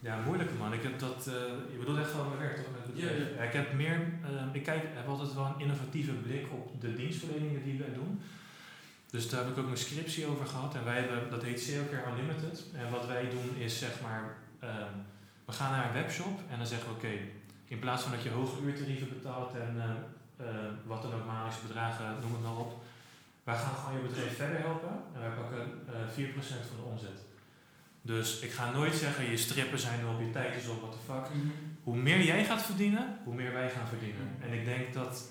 Ja, moeilijke man. Ik heb dat, eh, je bedoelt echt gewoon mijn werk toch? Met? Ja, ja. ik heb meer, eh, ik kijk, heb altijd wel een innovatieve blik op de dienstverleningen die wij doen. Dus daar heb ik ook mijn scriptie over gehad. En wij hebben, dat heet CLCare Unlimited. En wat wij doen is zeg maar, ehm, we gaan naar een webshop en dan zeggen we oké, in plaats van dat je hoge uurtarieven betaalt en eh, eh, wat dan ook maandelijkse bedragen, noem het maar op. Wij gaan gewoon je bedrijf verder helpen en wij pakken eh 4% van de omzet. Dus ik ga nooit zeggen, je strippen zijn er op, je tijd is op, what the fuck. Hoe meer jij gaat verdienen, hoe meer wij gaan verdienen. En ik denk dat,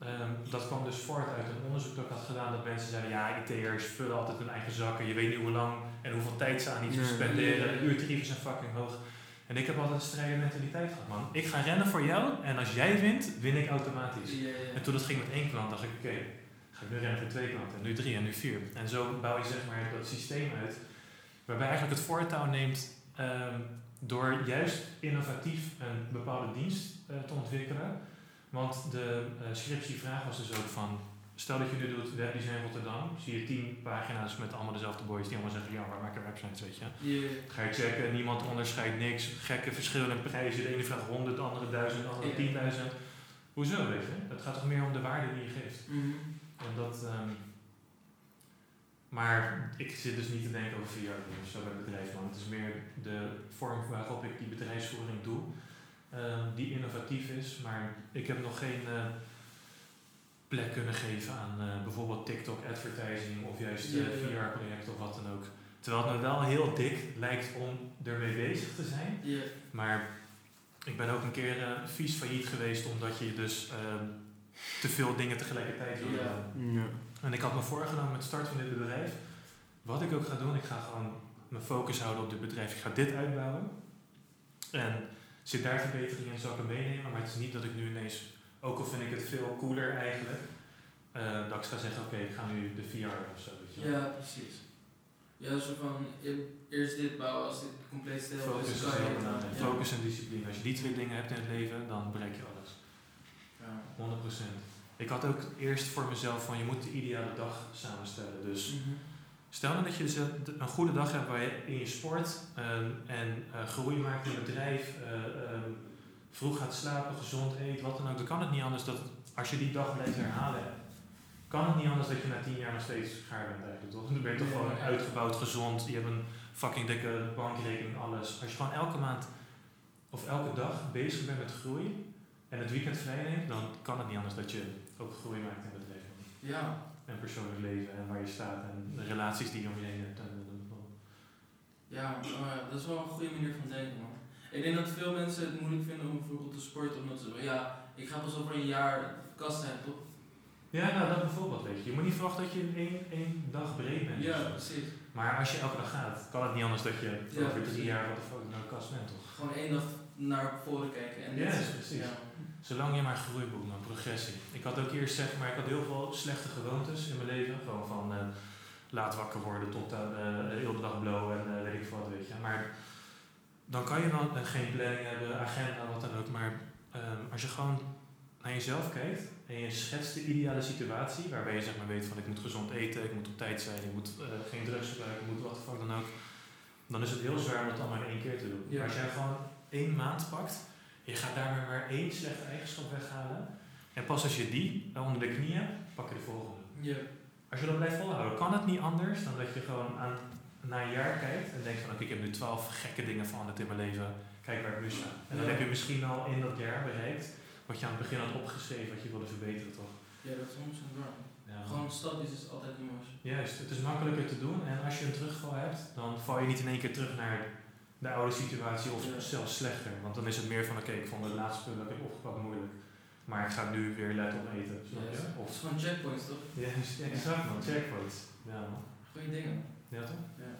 ehm, dat kwam dus voort uit een onderzoek dat ik had gedaan, dat mensen zeiden, ja, IT'ers vullen altijd hun eigen zakken, je weet niet hoe lang en hoeveel tijd ze aan iets Ja. spenderen, de uurtarieven zijn fucking hoog. En ik heb altijd een strijdende mentaliteit gehad, man. Ik ga rennen voor jou en als jij wint, win ik automatisch. En toen dat ging met één klant, dacht ik, oké, ga ik nu rennen voor twee klanten, en nu drie en nu vier. En zo bouw je zeg maar dat systeem uit, waarbij eigenlijk het voortouw neemt ehm, door juist innovatief een bepaalde dienst eh, te ontwikkelen. Want de eh scriptievraag was dus ook van, stel dat je nu doet webdesign Rotterdam, zie je tien pagina's met allemaal dezelfde boys die allemaal zeggen, ja, waar maken websites, weet je. Yeah. Ga je checken, niemand onderscheidt niks, gekke verschillen in prijzen, de ene vraagt 100, de andere 1000, de andere Ja. 10.000. Hoezo, weet je? Het gaat toch meer om de waarde die je geeft. Mhm. En dat, ehm, maar ik zit dus niet te denken over verjaardag of zo bij het bedrijf, man. Het is meer de vorm waarop ik die bedrijfsvoering doe, die innovatief is. Maar ik heb nog geen eh, plek kunnen geven aan eh, bijvoorbeeld TikTok advertising of juist Ja, ja. VR-project of wat dan ook. Terwijl het me wel heel dik lijkt om ermee bezig te zijn. Yeah. Maar ik ben ook een keer eh, vies failliet geweest omdat je dus ehm, te veel dingen tegelijkertijd wil Ja. doen. Ja. En ik had me voorgenomen met start van dit bedrijf, wat ik ook ga doen, ik ga gewoon mijn focus houden op dit bedrijf. Ik ga dit uitbouwen. En zit daar verbeteringen in, zal ik hem meenemen. Maar het is niet dat ik nu ineens, ook al vind ik het veel cooler eigenlijk, eh, dat ik ga zeggen, oké, ik ga nu de VR of zo. Weet je wel. Ja, precies. Ja, zo van e- eerst dit bouwen, als dit compleet stil Focus is, heel belangrijk. Ja. Focus en discipline. Als je die twee dingen hebt in het leven, dan bereik je alles. Ja. 100%. Ik had ook eerst voor mezelf van je moet de ideale dag samenstellen. Dus Mhm. Stel nou dat je dus een een goede dag hebt waar je in je sport ehm, en eh, groei maakt in het bedrijf, eh, ehm, vroeg gaat slapen, gezond eet, wat dan ook. Dan kan het niet anders dat als je die dag blijft herhalen, kan het niet anders dat je na tien jaar nog steeds gaar bent eigenlijk, toch? Dan ben je toch gewoon uitgebouwd, gezond, je hebt een fucking dikke bankrekening, alles. Als je gewoon elke maand of elke dag bezig bent met groei en het weekend vrij neemt, dan kan het niet anders dat je ook groei maakt in het leven. Ja, En persoonlijk leven en waar je staat en de relaties die je om je heen hebt. En, ja, maar dat is wel een goede manier van denken, man. Ik denk dat veel mensen het moeilijk vinden om bijvoorbeeld te sporten, omdat ze zeggen, ja, ik ga pas over een jaar kast zijn, toch? ja, nou dat bijvoorbeeld, weet je. Je moet niet verwachten dat je in één, één dag breed bent. Ja, precies. Maar als je elke dag gaat, kan het niet anders dat je Ja, over drie jaar wat de fuck nou kast bent, toch? Gewoon één dag naar voren kijken en Ja, precies. Zolang je maar groei boekt, man, progressie. Ik had ook eerst zeg maar, ik had heel veel slechte gewoontes in mijn leven. Gewoon van eh, laat wakker worden tot aan eh, de hele dag blow en eh, weet ik wat, weet je. Maar dan kan je wel eh, geen planning hebben, agenda, wat dan ook. Maar ehm, als je gewoon naar jezelf kijkt en je schetst de ideale situatie, waarbij je zeg maar weet van ik moet gezond eten, ik moet op tijd zijn, ik moet eh, geen drugs gebruiken, ik moet wat de dan ook. Dan is het heel zwaar om het allemaal in één keer te doen. Ja. Maar als jij gewoon één maand pakt, je gaat daarmee maar één slechte eigenschap weghalen. En pas als je die onder de knie hebt, pak je de volgende. Ja. Als je dat blijft volhouden, kan het niet anders dan dat je gewoon aan, na een jaar kijkt en denkt van oké, ik heb nu twaalf gekke dingen veranderd in mijn leven. Kijk waar ik nu sta. En dan Ja. heb je misschien al in dat jaar bereikt wat je aan het begin had opgeschreven, wat je wilde verbeteren toch? ja, dat is 100% waar. Ja. Gewoon stapjes is altijd mooiste. Juist, het is makkelijker te doen en als je een terugval hebt, dan val je niet in één keer terug naar de oude situatie of Ja. zelfs slechter. Want dan is het meer van oké, ik vond het laatste punt dat ik heb opgepakt moeilijk. Maar ik ga nu weer letten op eten. Snap je? Ja, Of, Het is gewoon checkpoints, toch? ja, exact man, checkpoints. Ja man. Goeie dingen. Ja toch? Ja.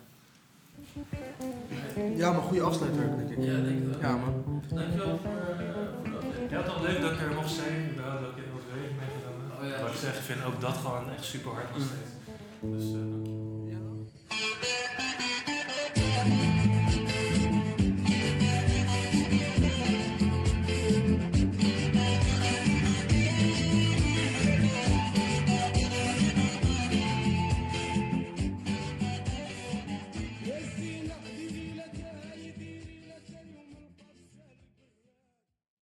Ja, maar goede afsluiter, denk ik. Ja, denk ik wel. Ja, man. Dankjewel voor, eh, voor de update. Ja, het was leuk dat ik er mocht zijn. Überhaupt dat ik in de overweging ben genomen. Oh ja. Wat ik zeg, ik vind ook dat gewoon echt super hard nog steeds. Dus eh,